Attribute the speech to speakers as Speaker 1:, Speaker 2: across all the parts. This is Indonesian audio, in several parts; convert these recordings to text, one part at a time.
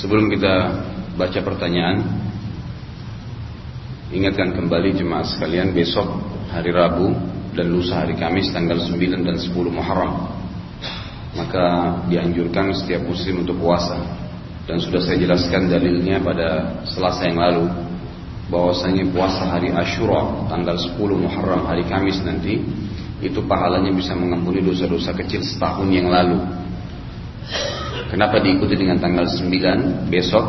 Speaker 1: Sebelum kita baca pertanyaan, ingatkan kembali jemaah sekalian besok hari Rabu dan lusa hari Kamis tanggal 9 dan 10 Muharram. Maka dianjurkan setiap muslim untuk puasa. Dan sudah saya jelaskan dalilnya pada Selasa yang lalu bahwasanya puasa hari Ashura tanggal 10 Muharram hari Kamis nanti itu pahalanya bisa mengampuni dosa-dosa kecil setahun yang lalu. Kenapa diikuti dengan tanggal 9 besok?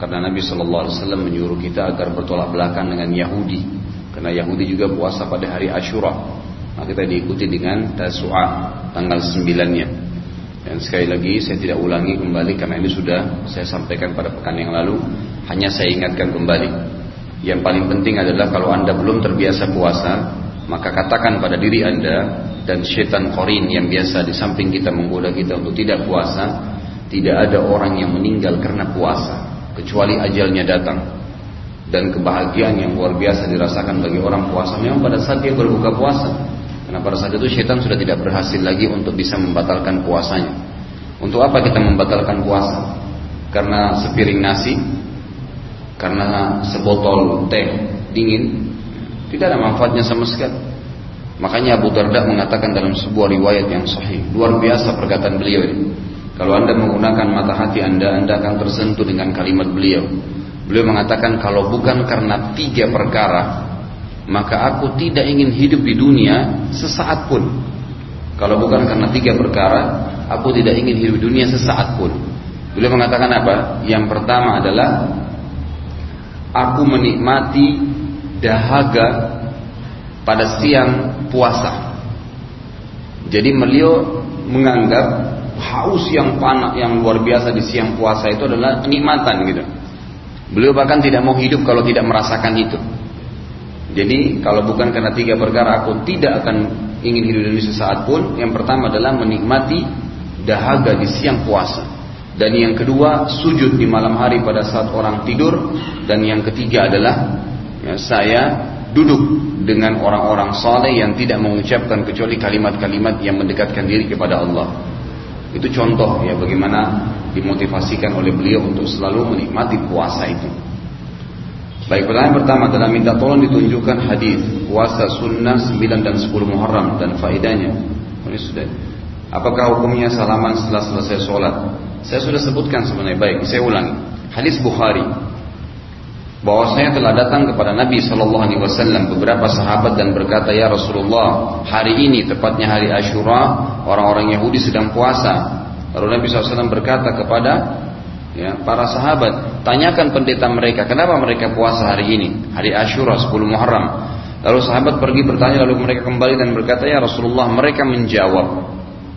Speaker 1: Karena Nabi Shallallahu Alaihi Wasallam menyuruh kita agar bertolak belakang dengan Yahudi. Karena Yahudi juga puasa pada hari Ashura. Maka kita diikuti dengan Tasu'a tanggal 9-nya. Dan sekali lagi saya tidak ulangi kembali karena ini sudah saya sampaikan pada pekan yang lalu. Hanya saya ingatkan kembali. Yang paling penting adalah kalau anda belum terbiasa puasa, maka katakan pada diri anda dan syaitan korin yang biasa di samping kita menggoda kita untuk tidak puasa, tidak ada orang yang meninggal karena puasa kecuali ajalnya datang dan kebahagiaan yang luar biasa dirasakan bagi orang puasa memang pada saat dia berbuka puasa karena pada saat itu syaitan sudah tidak berhasil lagi untuk bisa membatalkan puasanya untuk apa kita membatalkan puasa karena sepiring nasi karena sebotol teh dingin tidak ada manfaatnya sama sekali. Makanya Abu Darda mengatakan dalam sebuah riwayat yang sahih, luar biasa perkataan beliau ini. Kalau anda menggunakan mata hati anda, anda akan tersentuh dengan kalimat beliau. Beliau mengatakan kalau bukan karena tiga perkara, maka aku tidak ingin hidup di dunia sesaat pun. Kalau bukan karena tiga perkara, aku tidak ingin hidup di dunia sesaat pun. Beliau mengatakan apa? Yang pertama adalah aku menikmati dahaga pada siang puasa. Jadi beliau menganggap haus yang panas yang luar biasa di siang puasa itu adalah kenikmatan gitu. Beliau bahkan tidak mau hidup kalau tidak merasakan itu. Jadi kalau bukan karena tiga perkara aku tidak akan ingin hidup di sesaat pun. Yang pertama adalah menikmati dahaga di siang puasa. Dan yang kedua sujud di malam hari pada saat orang tidur. Dan yang ketiga adalah ya, saya duduk dengan orang-orang saleh yang tidak mengucapkan kecuali kalimat-kalimat yang mendekatkan diri kepada Allah. Itu contoh ya bagaimana dimotivasikan oleh beliau untuk selalu menikmati puasa itu. Baik pertanyaan pertama adalah minta tolong ditunjukkan hadis puasa sunnah 9 dan 10 Muharram dan faedahnya. Ini sudah. Apakah hukumnya salaman setelah selesai sholat? Saya sudah sebutkan sebenarnya. Baik, saya ulangi. Hadis Bukhari bahwasanya telah datang kepada Nabi Shallallahu Alaihi Wasallam beberapa sahabat dan berkata ya Rasulullah hari ini tepatnya hari Ashura orang-orang Yahudi sedang puasa. Lalu Nabi SAW berkata kepada ya, para sahabat tanyakan pendeta mereka kenapa mereka puasa hari ini hari Ashura 10 Muharram? Lalu sahabat pergi bertanya lalu mereka kembali dan berkata ya Rasulullah mereka menjawab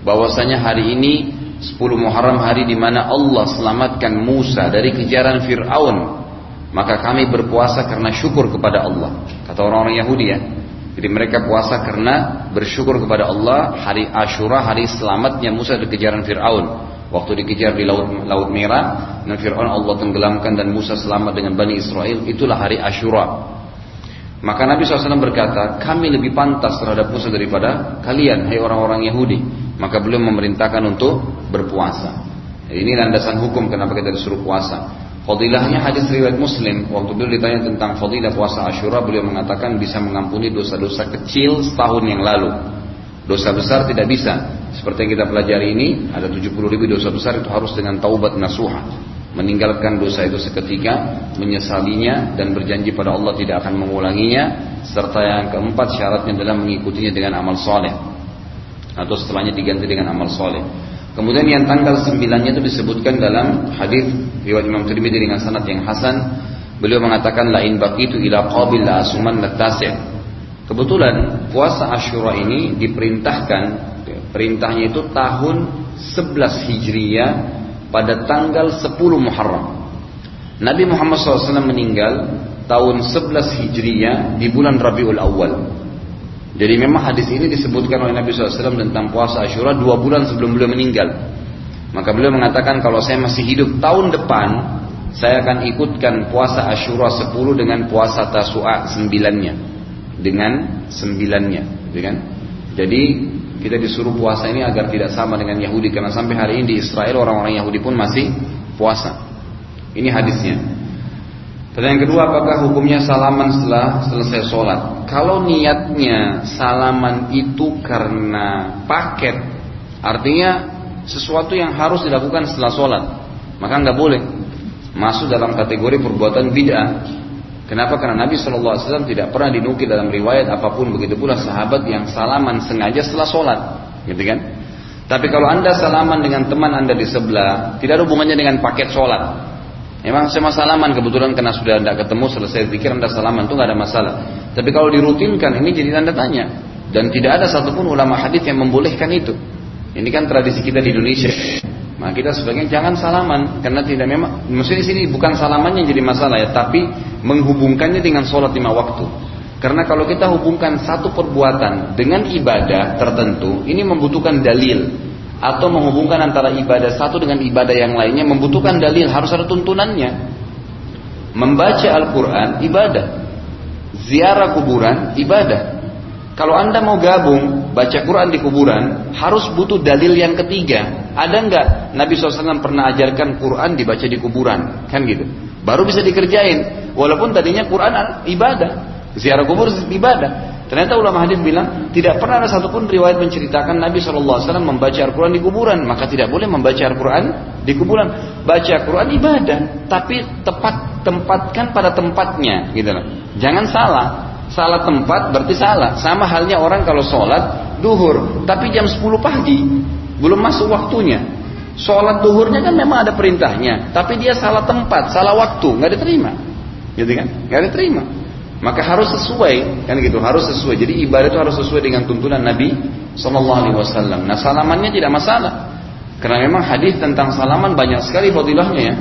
Speaker 1: bahwasanya hari ini 10 Muharram hari di mana Allah selamatkan Musa dari kejaran Fir'aun maka kami berpuasa karena syukur kepada Allah. Kata orang-orang Yahudi ya. Jadi mereka puasa karena bersyukur kepada Allah hari Ashura, hari selamatnya Musa dari kejaran Fir'aun. Waktu dikejar di laut, laut merah, dan Fir'aun Allah tenggelamkan dan Musa selamat dengan Bani Israel, itulah hari Ashura. Maka Nabi SAW berkata, kami lebih pantas terhadap Musa daripada kalian, hai orang-orang Yahudi. Maka beliau memerintahkan untuk berpuasa. Ini landasan hukum kenapa kita disuruh puasa. Fadilahnya hadis riwayat Muslim waktu beliau ditanya tentang fadilah puasa Asyura beliau mengatakan bisa mengampuni dosa-dosa kecil setahun yang lalu. Dosa besar tidak bisa. Seperti yang kita pelajari ini ada 70 ribu dosa besar itu harus dengan taubat nasuha. Meninggalkan dosa itu seketika, menyesalinya dan berjanji pada Allah tidak akan mengulanginya. Serta yang keempat syaratnya adalah mengikutinya dengan amal soleh atau setelahnya diganti dengan amal soleh. Kemudian yang tanggal sembilannya itu disebutkan dalam hadis riwayat Imam Tirmidzi dengan sanad yang hasan. Beliau mengatakan lain baqitu ila qabil la asuman latasi'. Kebetulan puasa Asyura ini diperintahkan perintahnya itu tahun 11 Hijriah pada tanggal 10 Muharram. Nabi Muhammad SAW meninggal tahun 11 Hijriah di bulan Rabiul Awal. Jadi memang hadis ini disebutkan oleh Nabi SAW tentang puasa Ashura dua bulan sebelum beliau meninggal. Maka beliau mengatakan kalau saya masih hidup tahun depan, saya akan ikutkan puasa Ashura 10 dengan puasa Tasu'a 9-nya. Dengan 9-nya. Gitu kan? Jadi kita disuruh puasa ini agar tidak sama dengan Yahudi. Karena sampai hari ini di Israel orang-orang Yahudi pun masih puasa. Ini hadisnya. Pertanyaan kedua, apakah hukumnya salaman setelah selesai sholat? Kalau niatnya salaman itu karena paket, artinya sesuatu yang harus dilakukan setelah sholat, maka nggak boleh masuk dalam kategori perbuatan bid'ah. Kenapa? Karena Nabi SAW tidak pernah dinukil dalam riwayat apa pun begitu pula sahabat yang salaman sengaja setelah sholat, gitu kan? Tapi kalau anda salaman dengan teman anda di sebelah, tidak ada hubungannya dengan paket sholat. Memang sama salaman kebetulan karena sudah anda ketemu selesai pikir anda salaman itu nggak ada masalah. Tapi kalau dirutinkan ini jadi tanda tanya. Dan tidak ada satupun ulama hadis yang membolehkan itu. Ini kan tradisi kita di Indonesia. Nah kita sebagian jangan salaman karena tidak memang mesti di sini bukan salamannya jadi masalah ya, tapi menghubungkannya dengan sholat lima waktu. Karena kalau kita hubungkan satu perbuatan dengan ibadah tertentu, ini membutuhkan dalil atau menghubungkan antara ibadah satu dengan ibadah yang lainnya membutuhkan dalil harus ada tuntunannya. Membaca Al-Quran ibadah, ziarah kuburan ibadah. Kalau anda mau gabung baca Quran di kuburan harus butuh dalil yang ketiga. Ada nggak Nabi SAW pernah ajarkan Quran dibaca di kuburan? Kan gitu. Baru bisa dikerjain. Walaupun tadinya Quran ibadah. Ziarah kubur ibadah. Ternyata ulama hadis bilang tidak pernah ada satupun riwayat menceritakan Nabi SAW membaca Al-Quran di kuburan. Maka tidak boleh membaca Al-Quran di kuburan. Baca Al-Quran ibadah, tapi tepat tempatkan pada tempatnya, gitu loh. Jangan salah. Salah tempat berarti salah. Sama halnya orang kalau sholat duhur, tapi jam 10 pagi belum masuk waktunya. Sholat duhurnya kan memang ada perintahnya, tapi dia salah tempat, salah waktu, nggak diterima, gitu kan? Nggak diterima. Maka harus sesuai, kan gitu, harus sesuai. Jadi ibadah itu harus sesuai dengan tuntunan Nabi Sallallahu Alaihi Wasallam. Nah salamannya tidak masalah, karena memang hadis tentang salaman banyak sekali fadilahnya ya.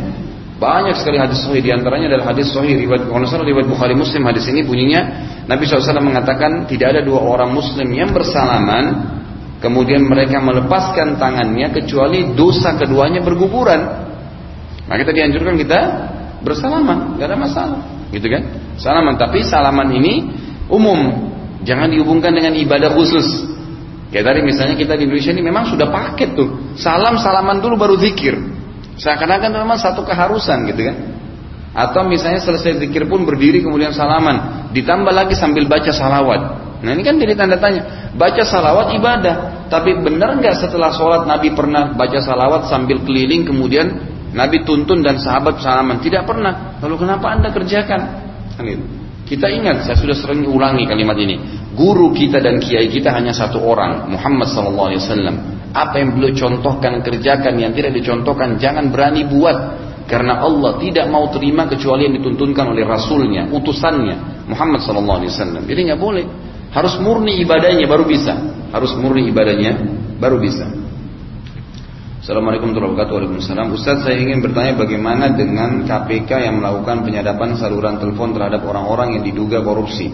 Speaker 1: Banyak sekali hadis sahih di antaranya adalah hadis sahih riwayat kalau salah riwayat Bukhari Muslim hadis ini bunyinya Nabi SAW mengatakan tidak ada dua orang Muslim yang bersalaman kemudian mereka melepaskan tangannya kecuali dosa keduanya berguguran. Nah kita dianjurkan kita bersalaman, nggak ada masalah, gitu kan? Salaman, tapi salaman ini umum, jangan dihubungkan dengan ibadah khusus. Kayak tadi misalnya kita di Indonesia ini memang sudah paket tuh, salam salaman dulu baru zikir. Seakan-akan memang satu keharusan gitu kan. Atau misalnya selesai zikir pun berdiri kemudian salaman. Ditambah lagi sambil baca salawat. Nah ini kan jadi tanda tanya. Baca salawat ibadah. Tapi benar nggak setelah sholat Nabi pernah baca salawat sambil keliling kemudian Nabi tuntun dan sahabat salaman? Tidak pernah. Lalu kenapa anda kerjakan? Kan itu. Kita ingat, saya sudah sering ulangi kalimat ini. Guru kita dan kiai kita hanya satu orang, Muhammad sallallahu alaihi wasallam. Apa yang beliau contohkan kerjakan yang tidak dicontohkan jangan berani buat karena Allah tidak mau terima kecuali yang dituntunkan oleh Rasulnya, utusannya Muhammad sallallahu alaihi wasallam. Jadi nggak boleh. Harus murni ibadahnya baru bisa. Harus murni ibadahnya baru bisa. Assalamualaikum warahmatullahi wabarakatuh. Waalaikumsalam. Ustaz saya ingin bertanya bagaimana dengan KPK yang melakukan penyadapan saluran telepon terhadap orang-orang yang diduga korupsi.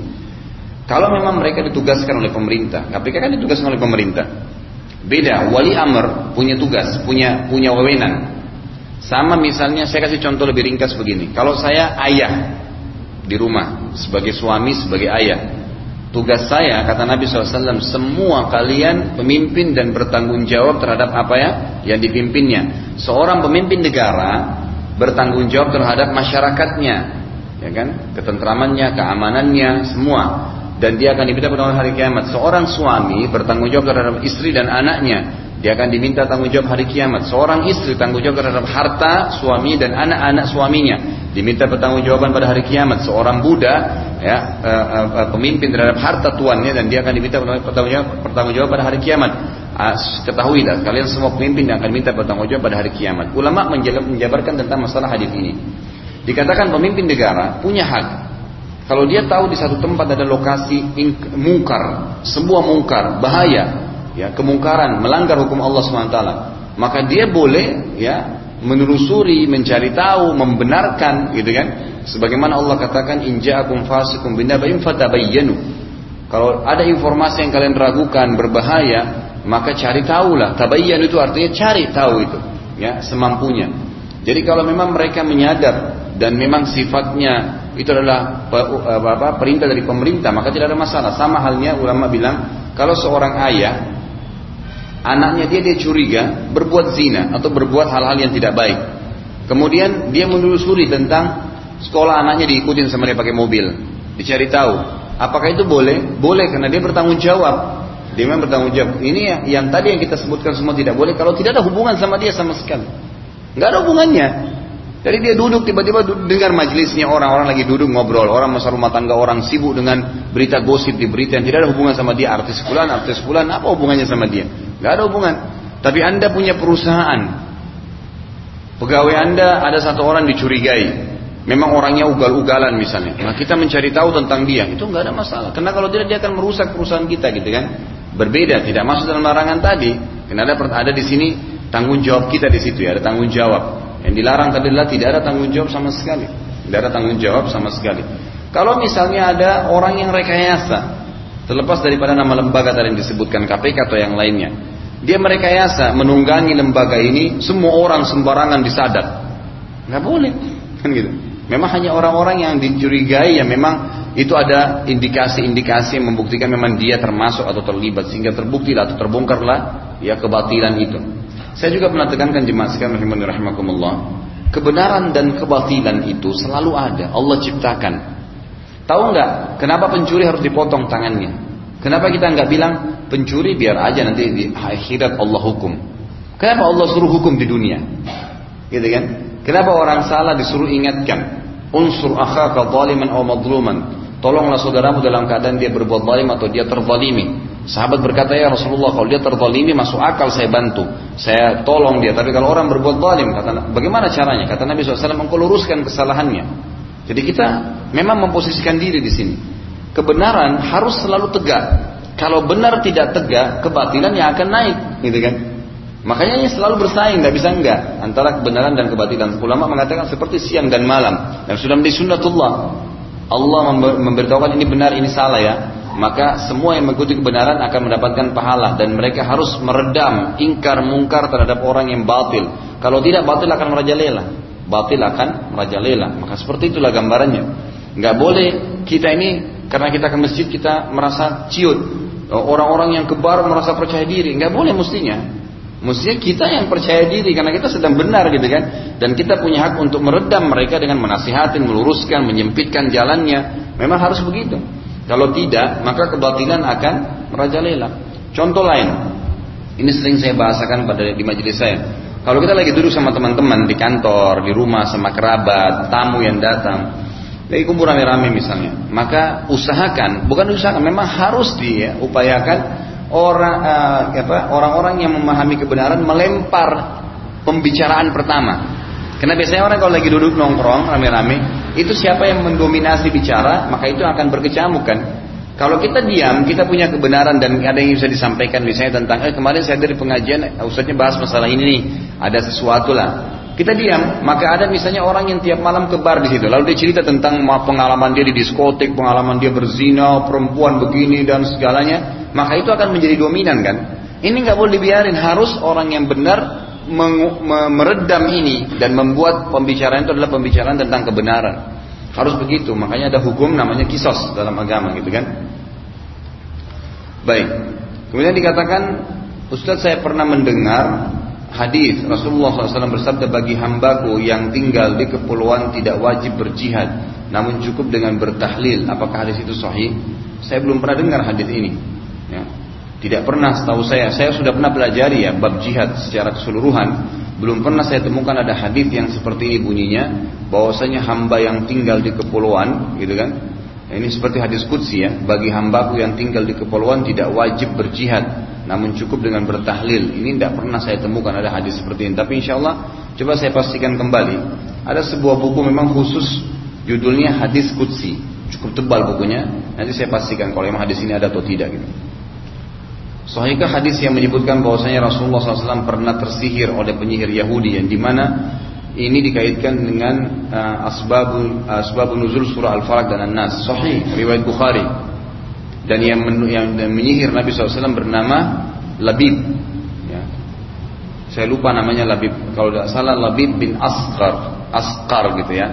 Speaker 1: Kalau memang mereka ditugaskan oleh pemerintah, KPK kan ditugaskan oleh pemerintah. Beda, wali amr punya tugas, punya punya wewenang. Sama misalnya saya kasih contoh lebih ringkas begini. Kalau saya ayah di rumah sebagai suami, sebagai ayah, Tugas saya, kata Nabi SAW, semua kalian pemimpin dan bertanggung jawab terhadap apa ya yang dipimpinnya. Seorang pemimpin negara bertanggung jawab terhadap masyarakatnya, ya kan, ketentramannya, keamanannya, semua. Dan dia akan diminta pada hari kiamat. Seorang suami bertanggung jawab terhadap istri dan anaknya. Dia akan diminta tanggung jawab hari kiamat. Seorang istri tanggung jawab terhadap harta suami dan anak-anak suaminya. Diminta pertanggungjawaban pada hari kiamat. Seorang Buddha ya uh, uh, pemimpin terhadap harta tuannya dan dia akan diminta pertanggungjawaban pertanggungjawab pada hari kiamat. Uh, ketahuilah kalian semua pemimpin yang akan minta pertanggungjawab pada hari kiamat. Ulama menjabarkan tentang masalah hadis ini. Dikatakan pemimpin negara punya hak kalau dia tahu di satu tempat ada lokasi mungkar, sebuah mungkar, bahaya, ya kemungkaran melanggar hukum Allah swt maka dia boleh ya menelusuri mencari tahu membenarkan gitu kan? Sebagaimana Allah katakan inja'akum fasikum binaba'in fatabayyanu. Kalau ada informasi yang kalian ragukan berbahaya maka cari tahulah. Tabayyan itu artinya cari tahu itu ya semampunya. Jadi kalau memang mereka menyadar dan memang sifatnya itu adalah apa, perintah dari pemerintah maka tidak ada masalah. Sama halnya ulama bilang kalau seorang ayah anaknya dia dia curiga berbuat zina atau berbuat hal-hal yang tidak baik. Kemudian dia menelusuri tentang sekolah anaknya diikutin sama dia pakai mobil. Dicari tahu. Apakah itu boleh? Boleh karena dia bertanggung jawab. Dia memang bertanggung jawab. Ini yang, yang tadi yang kita sebutkan semua tidak boleh kalau tidak ada hubungan sama dia sama sekali. Nggak ada hubungannya. Jadi dia duduk tiba-tiba dengar majelisnya orang-orang lagi duduk ngobrol, orang masa rumah tangga orang sibuk dengan berita gosip di berita yang tidak ada hubungan sama dia, artis fulan, artis fulan, apa hubungannya sama dia? Nggak ada hubungan. Tapi anda punya perusahaan, pegawai anda ada satu orang dicurigai, memang orangnya ugal-ugalan misalnya. Nah kita mencari tahu tentang dia, itu nggak ada masalah. Karena kalau tidak dia akan merusak perusahaan kita gitu kan. Berbeda, tidak masuk dalam larangan tadi. Karena ada ada di sini tanggung jawab kita di situ ya, ada tanggung jawab. Yang dilarang tadi adalah tidak ada tanggung jawab sama sekali. Tidak ada tanggung jawab sama sekali. Kalau misalnya ada orang yang rekayasa, terlepas daripada nama lembaga tadi yang disebutkan KPK atau yang lainnya, dia merekayasa menunggangi lembaga ini, semua orang sembarangan disadap, nggak boleh, kan gitu. Memang hanya orang-orang yang dicurigai yang memang itu ada indikasi-indikasi yang membuktikan memang dia termasuk atau terlibat sehingga terbukti atau terbongkarlah ya kebatilan itu. Saya juga pernah tekankan jemaah sekalian rahimakumullah. Kebenaran dan kebatilan itu selalu ada. Allah ciptakan. Tahu nggak kenapa pencuri harus dipotong tangannya? Kenapa kita nggak bilang pencuri biar aja nanti di akhirat Allah hukum? Kenapa Allah suruh hukum di dunia? Gitu kan? Kenapa orang salah disuruh ingatkan? Unsur akhaka zaliman atau madluman. Tolonglah saudaramu dalam keadaan dia berbuat zalim atau dia terzalimi. Sahabat berkata ya Rasulullah kalau dia terzalimi masuk akal saya bantu, saya tolong dia. Tapi kalau orang berbuat zalim, kata bagaimana caranya? Kata Nabi SAW engkau luruskan kesalahannya. Jadi kita memang memposisikan diri di sini. Kebenaran harus selalu tegak. Kalau benar tidak tegak, kebatilan yang akan naik, gitu kan? Makanya ini selalu bersaing, nggak bisa enggak antara kebenaran dan kebatilan. Ulama mengatakan seperti siang dan malam. Dan sudah menjadi sunnatullah. Allah memberitahukan ini benar, ini salah ya maka semua yang mengikuti kebenaran akan mendapatkan pahala dan mereka harus meredam ingkar mungkar terhadap orang yang batil. Kalau tidak batil akan merajalela. Batil akan merajalela. Maka seperti itulah gambarannya. Nggak boleh kita ini karena kita ke masjid kita merasa ciut. Orang-orang yang kebar merasa percaya diri. Nggak boleh mestinya. Mestinya kita yang percaya diri karena kita sedang benar gitu kan. Dan kita punya hak untuk meredam mereka dengan menasihatin, meluruskan, menyempitkan jalannya. Memang harus begitu. Kalau tidak, maka kebatilan akan merajalela. Contoh lain, ini sering saya bahasakan pada di majelis saya. Kalau kita lagi duduk sama teman-teman di kantor, di rumah sama kerabat, tamu yang datang, lagi kumpul rame-rame misalnya, maka usahakan, bukan usahakan, memang harus dia upayakan orang uh, apa orang-orang yang memahami kebenaran melempar pembicaraan pertama karena biasanya orang kalau lagi duduk nongkrong rame-rame, itu siapa yang mendominasi bicara, maka itu akan berkecamuk kan. Kalau kita diam, kita punya kebenaran dan ada yang bisa disampaikan misalnya tentang eh kemarin saya dari pengajian ustaznya bahas masalah ini nih, ada sesuatu lah. Kita diam, maka ada misalnya orang yang tiap malam ke bar di situ, lalu dia cerita tentang pengalaman dia di diskotik, pengalaman dia berzina, perempuan begini dan segalanya, maka itu akan menjadi dominan kan. Ini nggak boleh dibiarin, harus orang yang benar meredam ini dan membuat pembicaraan itu adalah pembicaraan tentang kebenaran. Harus begitu, makanya ada hukum namanya kisos dalam agama gitu kan. Baik. Kemudian dikatakan, Ustaz saya pernah mendengar hadis Rasulullah SAW bersabda bagi hambaku yang tinggal di kepulauan tidak wajib berjihad, namun cukup dengan bertahlil. Apakah hadis itu sahih? Saya belum pernah dengar hadis ini. Ya. Tidak pernah setahu saya, saya sudah pernah pelajari ya bab jihad secara keseluruhan. Belum pernah saya temukan ada hadis yang seperti ini bunyinya, bahwasanya hamba yang tinggal di kepulauan, gitu kan? Ini seperti hadis kudsi ya, bagi hambaku yang tinggal di kepulauan tidak wajib berjihad, namun cukup dengan bertahlil. Ini tidak pernah saya temukan ada hadis seperti ini. Tapi insya Allah coba saya pastikan kembali. Ada sebuah buku memang khusus judulnya hadis kudsi, cukup tebal bukunya. Nanti saya pastikan kalau memang hadis ini ada atau tidak gitu. Sahihkah hadis yang menyebutkan bahwasanya Rasulullah SAW pernah tersihir oleh penyihir Yahudi yang di mana ini dikaitkan dengan uh, asbabun asbabun nuzul surah Al-Falaq dan An-Nas. Sahih riwayat Bukhari. Dan yang, men, yang menyihir Nabi SAW bernama Labib. Ya. Saya lupa namanya Labib. Kalau tidak salah Labib bin Asqar, Asqar gitu ya.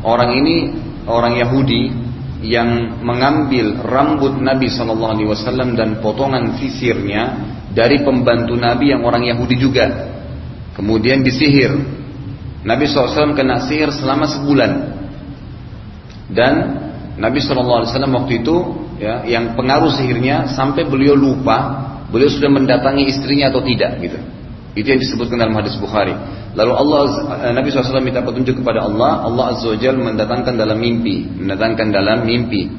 Speaker 1: Orang ini orang Yahudi yang mengambil rambut Nabi Shallallahu Alaihi Wasallam dan potongan sisirnya dari pembantu Nabi yang orang Yahudi juga, kemudian disihir, Nabi SAW kena sihir selama sebulan. Dan Nabi SAW waktu itu ya, yang pengaruh sihirnya sampai beliau lupa beliau sudah mendatangi istrinya atau tidak gitu. Itu yang disebutkan dalam hadis Bukhari. Lalu Allah eh, Nabi SAW minta petunjuk kepada Allah. Allah Azza wa mendatangkan dalam mimpi, mendatangkan dalam mimpi.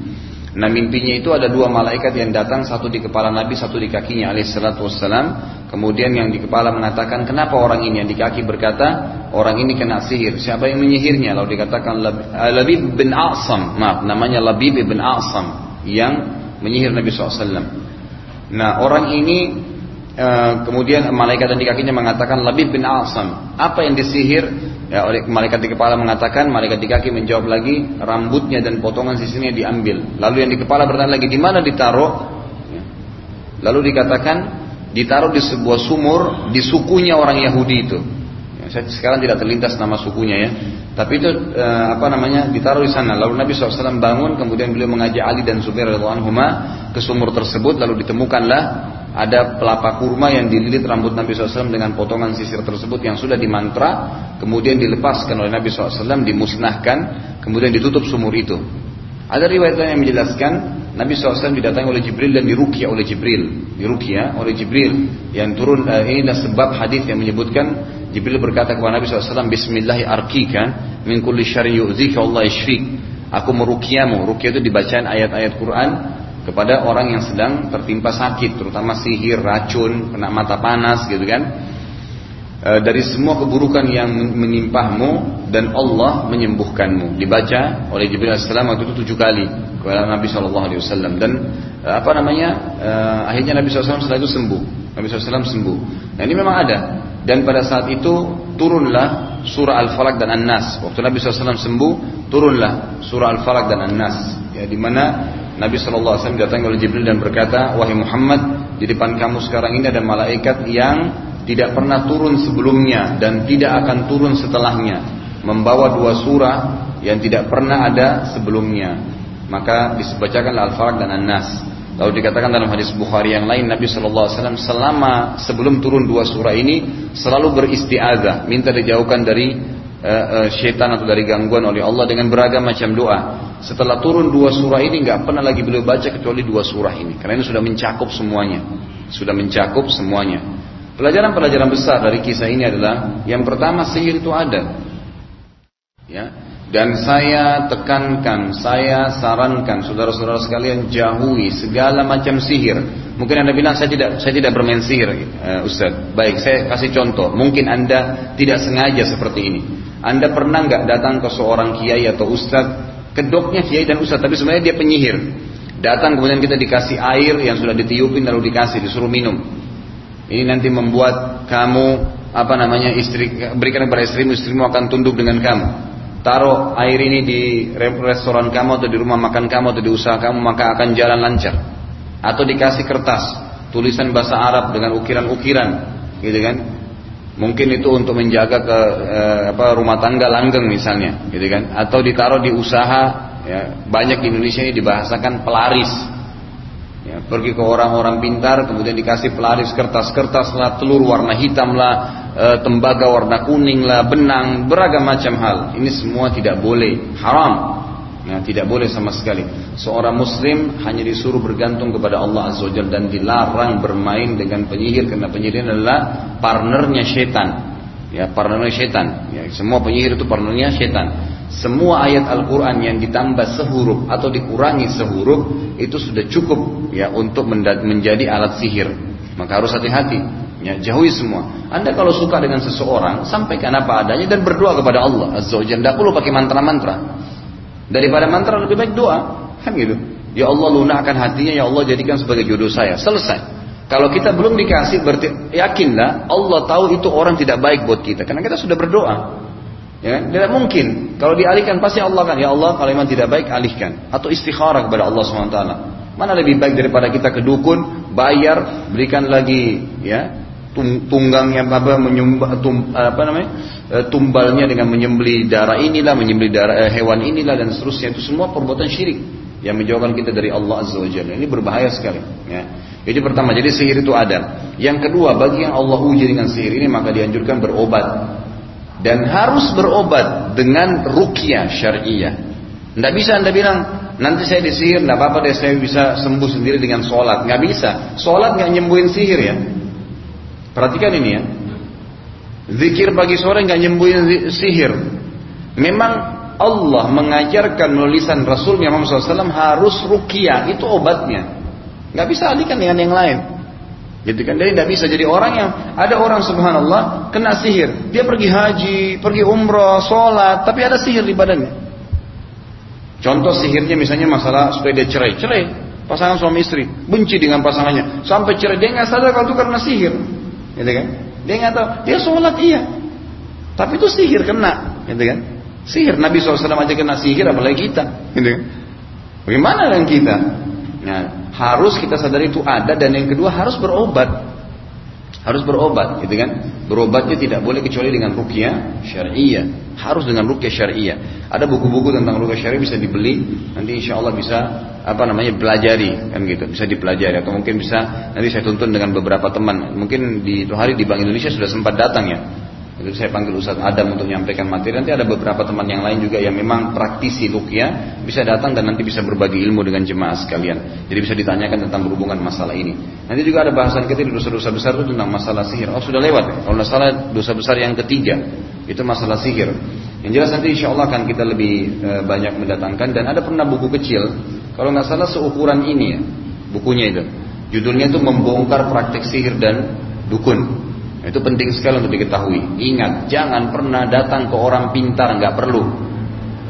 Speaker 1: Nah mimpinya itu ada dua malaikat yang datang satu di kepala Nabi satu di kakinya alaihissalatu wassalam. Kemudian yang di kepala mengatakan kenapa orang ini yang di kaki berkata orang ini kena sihir. Siapa yang menyihirnya? Lalu dikatakan Labib bin A'sam. Maaf namanya Labib bin A'sam yang menyihir Nabi SAW. Nah orang ini Eh, kemudian malaikat yang di kakinya mengatakan lebih bin Asam. Apa yang disihir? Ya, oleh malaikat di kepala mengatakan, malaikat di kaki menjawab lagi, rambutnya dan potongan sisinya diambil. Lalu yang di kepala bertanya lagi, di mana ditaruh? Ya. Lalu dikatakan, ditaruh di sebuah sumur di sukunya orang Yahudi itu. Ya, saya sekarang tidak terlintas nama sukunya ya. Tapi itu eh, apa namanya ditaruh di sana. Lalu Nabi SAW bangun, kemudian beliau mengajak Ali dan Zubair ke sumur tersebut, lalu ditemukanlah ada pelapa kurma yang dililit rambut Nabi SAW dengan potongan sisir tersebut yang sudah dimantra, kemudian dilepaskan oleh Nabi SAW, dimusnahkan, kemudian ditutup sumur itu. Ada riwayat lain yang menjelaskan Nabi SAW didatangi oleh Jibril dan dirukia oleh Jibril, dirukia oleh Jibril yang turun. Uh, ini adalah sebab hadis yang menyebutkan Jibril berkata kepada Nabi SAW, Bismillahi arkika min kulli syari yu'zika Allah. Aku merukiamu. Rukia itu dibacaan ayat-ayat Quran kepada orang yang sedang tertimpa sakit, terutama sihir, racun, kena mata panas, gitu kan. E, dari semua keburukan yang menimpahmu dan Allah menyembuhkanmu. Dibaca oleh Jibril AS waktu itu tujuh kali kepada Nabi Shallallahu Alaihi Wasallam dan e, apa namanya e, akhirnya Nabi SAW setelah itu sembuh. Nabi SAW sembuh. Nah ini memang ada. Dan pada saat itu turunlah surah Al-Falaq dan An-Nas. Waktu Nabi SAW sembuh, turunlah surah Al-Falaq dan An-Nas. Ya, di mana Nabi SAW datang oleh Jibril dan berkata, Wahai Muhammad, di depan kamu sekarang ini ada malaikat yang tidak pernah turun sebelumnya dan tidak akan turun setelahnya. Membawa dua surah yang tidak pernah ada sebelumnya. Maka disebacakan Al-Falaq dan An-Nas. Lalu dikatakan dalam hadis Bukhari yang lain Nabi SAW selama sebelum turun dua surah ini selalu beristiazah, minta dijauhkan dari uh, uh, syaitan atau dari gangguan oleh Allah dengan beragam macam doa. Setelah turun dua surah ini nggak pernah lagi beliau baca kecuali dua surah ini. Karena ini sudah mencakup semuanya. Sudah mencakup semuanya. Pelajaran-pelajaran besar dari kisah ini adalah yang pertama sihir itu ada. Ya. Dan saya tekankan, saya sarankan saudara-saudara sekalian jauhi segala macam sihir. Mungkin anda bilang saya tidak saya tidak bermain sihir, uh, Ustaz. Baik, saya kasih contoh. Mungkin anda tidak sengaja seperti ini. Anda pernah nggak datang ke seorang kiai atau ustadz? Kedoknya kiai dan ustaz tapi sebenarnya dia penyihir. Datang kemudian kita dikasih air yang sudah ditiupin lalu dikasih disuruh minum. Ini nanti membuat kamu apa namanya istri berikan kepada istrimu istrimu akan tunduk dengan kamu. Taruh air ini di restoran kamu atau di rumah makan kamu atau di usaha kamu maka akan jalan lancar. Atau dikasih kertas tulisan bahasa Arab dengan ukiran-ukiran gitu kan Mungkin itu untuk menjaga ke eh, apa rumah tangga langgeng misalnya, gitu kan? Atau ditaruh di usaha, ya, banyak di Indonesia ini dibahasakan pelaris. Ya, pergi ke orang-orang pintar, kemudian dikasih pelaris kertas-kertas lah, telur warna hitam lah, e, tembaga warna kuning lah, benang, beragam macam hal. Ini semua tidak boleh, haram. Ya, tidak boleh sama sekali. Seorang muslim hanya disuruh bergantung kepada Allah Azza Wajalla dan dilarang bermain dengan penyihir karena penyihir adalah partnernya setan. Ya, partnernya setan. Ya, semua penyihir itu partnernya setan. Semua ayat Al-Qur'an yang ditambah sehuruf atau dikurangi sehuruf itu sudah cukup ya untuk menjadi alat sihir. Maka harus hati-hati. Ya, jauhi semua. Anda kalau suka dengan seseorang, sampaikan apa adanya dan berdoa kepada Allah Azza Wajalla. Tidak perlu pakai mantra-mantra. Daripada mantra lebih baik doa. Kan gitu. Ya Allah lunakkan hatinya, ya Allah jadikan sebagai jodoh saya. Selesai. Kalau kita belum dikasih berarti yakinlah Allah tahu itu orang tidak baik buat kita karena kita sudah berdoa. Ya, tidak mungkin. Kalau dialihkan pasti Allah kan, ya Allah kalau memang tidak baik alihkan atau istikharah kepada Allah SWT. Mana lebih baik daripada kita ke dukun, bayar, berikan lagi ya tunggangnya apa menyumbang tum, apa namanya e, tumbalnya dengan menyembeli darah inilah menyembeli darah eh, hewan inilah dan seterusnya itu semua perbuatan syirik yang menjauhkan kita dari Allah azza wajalla ini berbahaya sekali ya jadi pertama jadi sihir itu ada yang kedua bagi yang Allah uji dengan sihir ini maka dianjurkan berobat dan harus berobat dengan rukyah syariah. Tidak bisa anda bilang nanti saya disihir, tidak apa-apa deh saya bisa sembuh sendiri dengan sholat. Nggak bisa. Sholat nggak nyembuhin sihir ya. Perhatikan ini ya. Zikir pagi sore nggak nyembuhin sihir. Memang Allah mengajarkan menulisan Rasul Muhammad SAW harus rukyah itu obatnya. Nggak bisa alihkan dengan yang lain. Gitu kan? Jadi tidak bisa jadi orang yang ada orang subhanallah kena sihir. Dia pergi haji, pergi umroh, sholat, tapi ada sihir di badannya. Contoh sihirnya misalnya masalah supaya dia cerai, cerai pasangan suami istri benci dengan pasangannya sampai cerai dia nggak sadar kalau itu karena sihir, gitu kan? Dia nggak tahu dia sholat iya, tapi itu sihir kena, gitu kan? Sihir Nabi SAW aja kena sihir apalagi kita, gitu kan? Bagaimana dengan kita? Nah, harus kita sadari itu ada dan yang kedua harus berobat. Harus berobat, gitu kan? Berobatnya tidak boleh kecuali dengan rukyah syariah. Harus dengan rukyah syariah. Ada buku-buku tentang rukyah syariah bisa dibeli, nanti insya Allah bisa apa namanya pelajari kan gitu, bisa dipelajari atau mungkin bisa nanti saya tuntun dengan beberapa teman. Mungkin di hari di Bank Indonesia sudah sempat datang ya itu saya panggil Ustaz Adam untuk menyampaikan materi. Nanti ada beberapa teman yang lain juga yang memang praktisi rukyah bisa datang dan nanti bisa berbagi ilmu dengan jemaah sekalian. Jadi bisa ditanyakan tentang berhubungan masalah ini. Nanti juga ada bahasan di dosa-dosa besar itu tentang masalah sihir. Oh sudah lewat ya. Kalau salah dosa besar yang ketiga itu masalah sihir. Yang jelas nanti insya Allah akan kita lebih e, banyak mendatangkan dan ada pernah buku kecil. Kalau nggak salah seukuran ini ya bukunya itu. Judulnya itu membongkar praktek sihir dan dukun. Itu penting sekali untuk diketahui. Ingat, jangan pernah datang ke orang pintar, nggak perlu.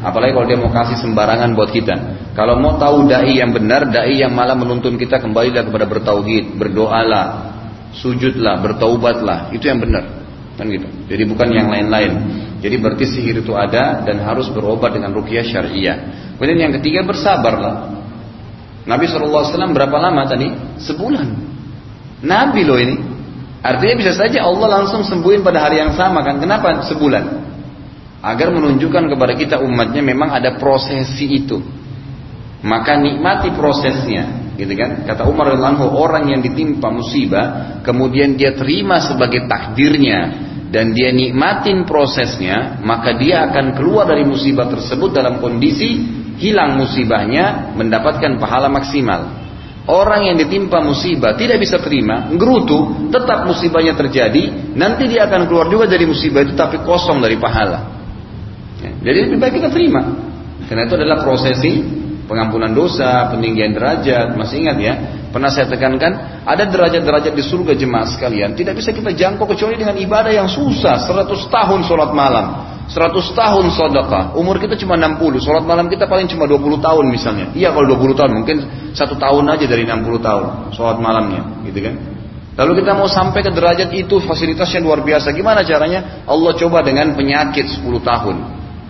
Speaker 1: Apalagi kalau dia mau kasih sembarangan buat kita. Kalau mau tahu dai yang benar, dai yang malah menuntun kita kembali kepada bertauhid, berdoalah, sujudlah, bertaubatlah, itu yang benar. Kan gitu. Jadi bukan yang lain-lain. Jadi berarti sihir itu ada dan harus berobat dengan rukyah syariah. Kemudian yang ketiga bersabarlah. Nabi SAW berapa lama tadi? Sebulan. Nabi loh ini. Artinya bisa saja Allah langsung sembuhin pada hari yang sama kan? Kenapa sebulan? Agar menunjukkan kepada kita umatnya memang ada prosesi itu. Maka nikmati prosesnya, gitu kan? Kata Umar radhiyallahu orang yang ditimpa musibah, kemudian dia terima sebagai takdirnya dan dia nikmatin prosesnya, maka dia akan keluar dari musibah tersebut dalam kondisi hilang musibahnya, mendapatkan pahala maksimal. Orang yang ditimpa musibah tidak bisa terima, ngerutu, tetap musibahnya terjadi, nanti dia akan keluar juga dari musibah itu tapi kosong dari pahala. Ya, jadi lebih baik kita terima. Karena itu adalah prosesi pengampunan dosa, peninggian derajat. Masih ingat ya? Pernah saya tekankan, ada derajat-derajat di surga jemaah sekalian. Tidak bisa kita jangkau kecuali dengan ibadah yang susah. 100 tahun sholat malam. 100 tahun sedekah, umur kita cuma 60, sholat malam kita paling cuma 20 tahun misalnya. Iya kalau 20 tahun, mungkin satu tahun aja dari 60 tahun sholat malamnya, gitu kan? Lalu kita mau sampai ke derajat itu fasilitasnya luar biasa. Gimana caranya? Allah coba dengan penyakit 10 tahun.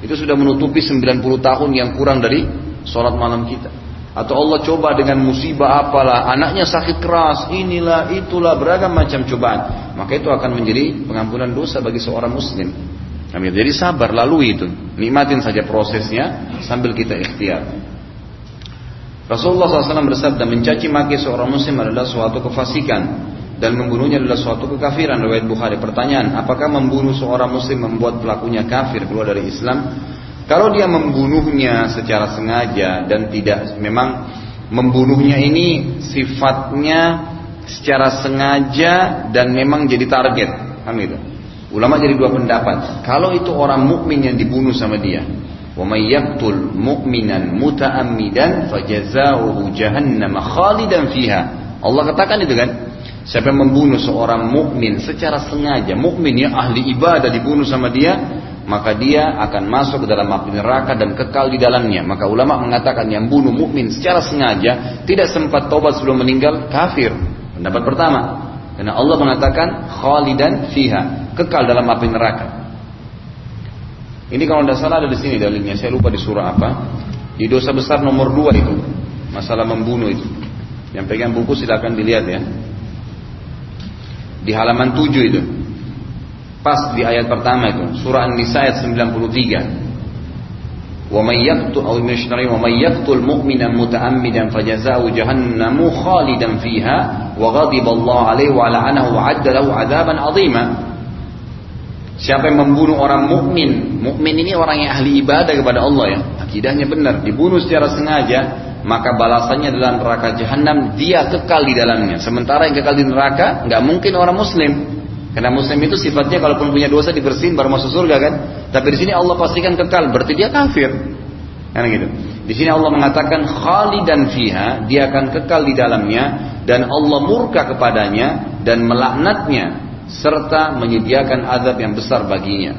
Speaker 1: Itu sudah menutupi 90 tahun yang kurang dari sholat malam kita. Atau Allah coba dengan musibah apalah, anaknya sakit keras, inilah, itulah, beragam macam cobaan. Maka itu akan menjadi pengampunan dosa bagi seorang muslim. Jadi sabar lalui itu, nikmatin saja prosesnya sambil kita ikhtiar. Rasulullah SAW bersabda mencaci maki seorang muslim adalah suatu kefasikan dan membunuhnya adalah suatu kekafiran riwayat Bukhari. Pertanyaan, apakah membunuh seorang muslim membuat pelakunya kafir keluar dari Islam? Kalau dia membunuhnya secara sengaja dan tidak memang membunuhnya ini sifatnya secara sengaja dan memang jadi target, gitu. Ulama jadi dua pendapat. Kalau itu orang mukmin yang dibunuh sama dia, wa may yaqtul mu'minan muta'ammidan fajazauhu jahannam khalidan fiha. Allah katakan itu kan, siapa yang membunuh seorang mukmin secara sengaja, mukmin ya ahli ibadah dibunuh sama dia, maka dia akan masuk ke dalam api neraka dan kekal di dalamnya. Maka ulama mengatakan yang bunuh mukmin secara sengaja tidak sempat tobat sebelum meninggal kafir. Pendapat pertama, karena Allah mengatakan khalidan fiha kekal dalam api neraka. Ini kalau tidak salah ada di sini dalilnya. Saya lupa di surah apa. Di dosa besar nomor dua itu, masalah membunuh itu. Yang pegang buku silakan dilihat ya. Di halaman 7 itu. Pas di ayat pertama itu, surah An-Nisa ayat 93. ومن يقتل أو ومن يقتل مؤمنا متعمدا فجزاؤه جهنم خالدا فيها وغضب الله عليه ولعنه وعد له عذابا عظيما Siapa yang membunuh orang mukmin, mukmin ini orang yang ahli ibadah kepada Allah ya, akidahnya benar, dibunuh secara sengaja, maka balasannya adalah neraka jahanam, dia kekal di dalamnya. Sementara yang kekal di neraka nggak mungkin orang muslim. Karena muslim itu sifatnya kalaupun punya dosa dibersihin baru masuk surga kan. Tapi di sini Allah pastikan kekal, berarti dia kafir. Kan gitu. Di sini Allah mengatakan khalidan fiha, dia akan kekal di dalamnya dan Allah murka kepadanya dan melaknatnya serta menyediakan azab yang besar baginya.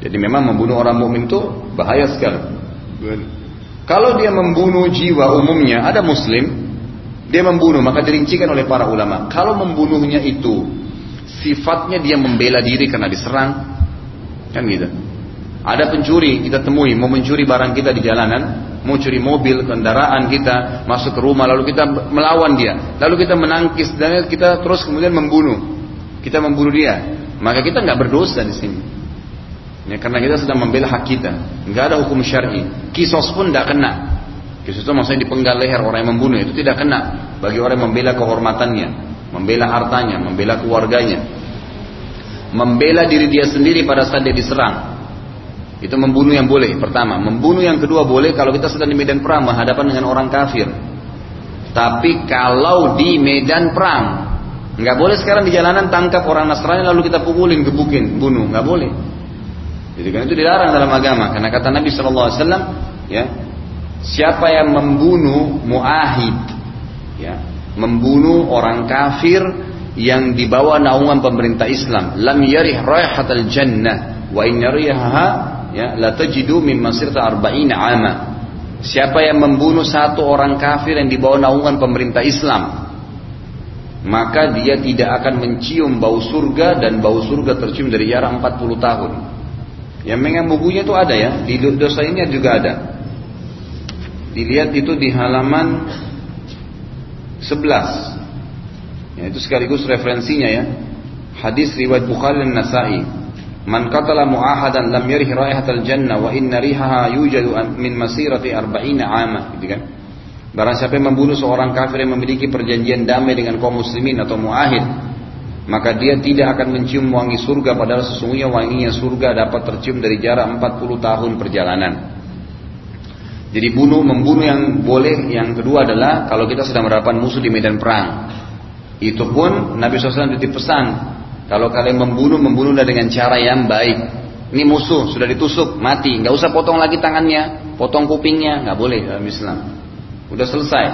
Speaker 1: Jadi memang membunuh orang mukmin itu bahaya sekali. Kalau dia membunuh jiwa umumnya ada muslim, dia membunuh maka dirincikan oleh para ulama. Kalau membunuhnya itu sifatnya dia membela diri karena diserang, kan gitu. Ada pencuri kita temui mau mencuri barang kita di jalanan, mau curi mobil, kendaraan kita, masuk ke rumah lalu kita melawan dia, lalu kita menangkis dan kita terus kemudian membunuh kita membunuh dia, maka kita nggak berdosa di sini. Ya, karena kita sedang membela hak kita, nggak ada hukum syar'i. Kisos pun tidak kena. Kisos itu maksudnya dipenggal leher orang yang membunuh itu tidak kena bagi orang yang membela kehormatannya, membela hartanya, membela keluarganya, membela diri dia sendiri pada saat dia diserang. Itu membunuh yang boleh. Pertama, membunuh yang kedua boleh kalau kita sedang di medan perang berhadapan dengan orang kafir. Tapi kalau di medan perang Nggak boleh sekarang di jalanan tangkap orang Nasrani lalu kita pukulin, gebukin, bunuh. Nggak boleh. Jadi kan itu dilarang dalam agama. Karena kata Nabi Wasallam, ya, siapa yang membunuh muahid, ya, membunuh orang kafir yang dibawa naungan pemerintah Islam, lam yarih raihatal jannah wa in yarihaha ya la tajidu min masirta arba'ina ama. Siapa yang membunuh satu orang kafir yang dibawa naungan pemerintah Islam, maka dia tidak akan mencium bau surga dan bau surga tercium dari jarak 40 tahun. Yang mengenai bukunya itu ada ya, di dosa ini juga ada. Dilihat itu di halaman 11. Ya, itu sekaligus referensinya ya. Hadis riwayat Bukhari dan Nasa'i. Man qatala mu'ahadan lam yarih raihatal jannah wa inna rihaha yujadu min masirati arba'ina ama, gitu kan. Barang siapa yang membunuh seorang kafir yang memiliki perjanjian damai dengan kaum muslimin atau muahid, maka dia tidak akan mencium wangi surga padahal sesungguhnya wanginya surga dapat tercium dari jarak 40 tahun perjalanan. Jadi bunuh membunuh yang boleh yang kedua adalah kalau kita sedang berhadapan musuh di medan perang. Itu pun Nabi SAW titip pesan kalau kalian membunuh membunuhlah dengan cara yang baik. Ini musuh sudah ditusuk mati, nggak usah potong lagi tangannya, potong kupingnya, nggak boleh dalam Islam. Udah selesai,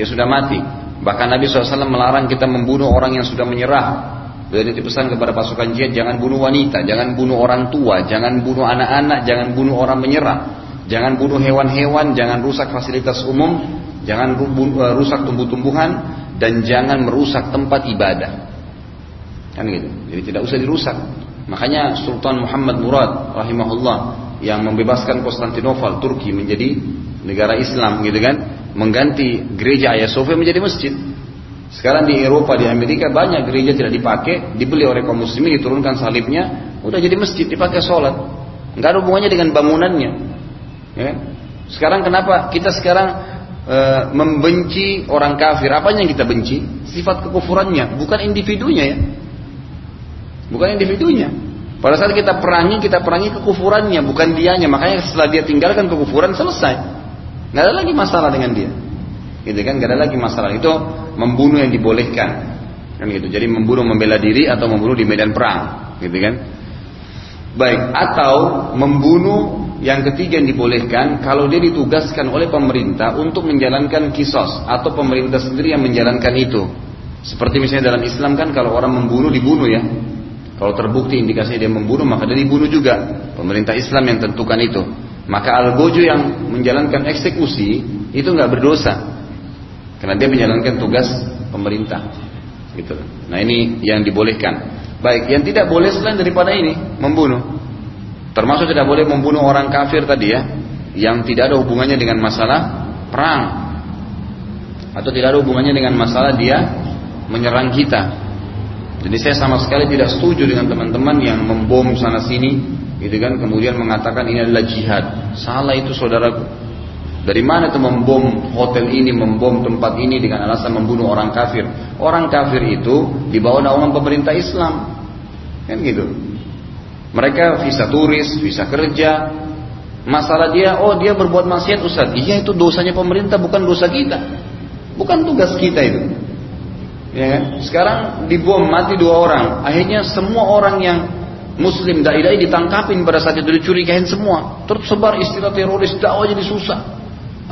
Speaker 1: dia sudah mati. Bahkan Nabi SAW melarang kita membunuh orang yang sudah menyerah. Beliau dipesan kepada pasukan jihad, jangan bunuh wanita, jangan bunuh orang tua, jangan bunuh anak-anak, jangan bunuh orang menyerah. Jangan bunuh hewan-hewan, jangan rusak fasilitas umum, jangan eh, rusak tumbuh-tumbuhan, dan jangan merusak tempat ibadah. Kan gitu. Jadi tidak usah dirusak. Makanya Sultan Muhammad Murad rahimahullah yang membebaskan Konstantinopel Turki menjadi negara Islam gitu kan mengganti gereja Ayah Sofia menjadi masjid. Sekarang di Eropa, di Amerika banyak gereja tidak dipakai, dibeli oleh kaum muslimin, diturunkan salibnya, udah jadi masjid, dipakai sholat. Nggak ada hubungannya dengan bangunannya. Ya. Kan? Sekarang kenapa kita sekarang e, membenci orang kafir? Apa yang kita benci? Sifat kekufurannya, bukan individunya ya. Bukan individunya. Pada saat kita perangi, kita perangi kekufurannya, bukan dianya. Makanya setelah dia tinggalkan kekufuran, selesai. Nggak ada lagi masalah dengan dia. Gitu kan? Nggak ada lagi masalah. Itu membunuh yang dibolehkan. Kan gitu. Jadi membunuh membela diri atau membunuh di medan perang. Gitu kan? Baik. Atau membunuh yang ketiga yang dibolehkan kalau dia ditugaskan oleh pemerintah untuk menjalankan kisos atau pemerintah sendiri yang menjalankan itu. Seperti misalnya dalam Islam kan kalau orang membunuh dibunuh ya. Kalau terbukti indikasinya dia membunuh maka dia dibunuh juga. Pemerintah Islam yang tentukan itu. Maka algojo yang menjalankan eksekusi itu nggak berdosa karena dia menjalankan tugas pemerintah. Gitu. Nah ini yang dibolehkan. Baik, yang tidak boleh selain daripada ini membunuh. Termasuk tidak boleh membunuh orang kafir tadi ya, yang tidak ada hubungannya dengan masalah perang atau tidak ada hubungannya dengan masalah dia menyerang kita. Jadi saya sama sekali tidak setuju dengan teman-teman yang membom sana sini gitu kan kemudian mengatakan ini adalah jihad salah itu saudaraku dari mana itu membom hotel ini membom tempat ini dengan alasan membunuh orang kafir orang kafir itu di bawah naungan pemerintah Islam kan gitu Mereka visa turis, visa kerja. Masalah dia, oh dia berbuat maksiat Ustaz. Iya itu dosanya pemerintah bukan dosa kita. Bukan tugas kita itu. Ya, kan? sekarang dibom mati dua orang. Akhirnya semua orang yang Muslim dai-dai ditangkapin pada saat itu dicurigain semua. Terus sebar istilah teroris dakwah jadi susah.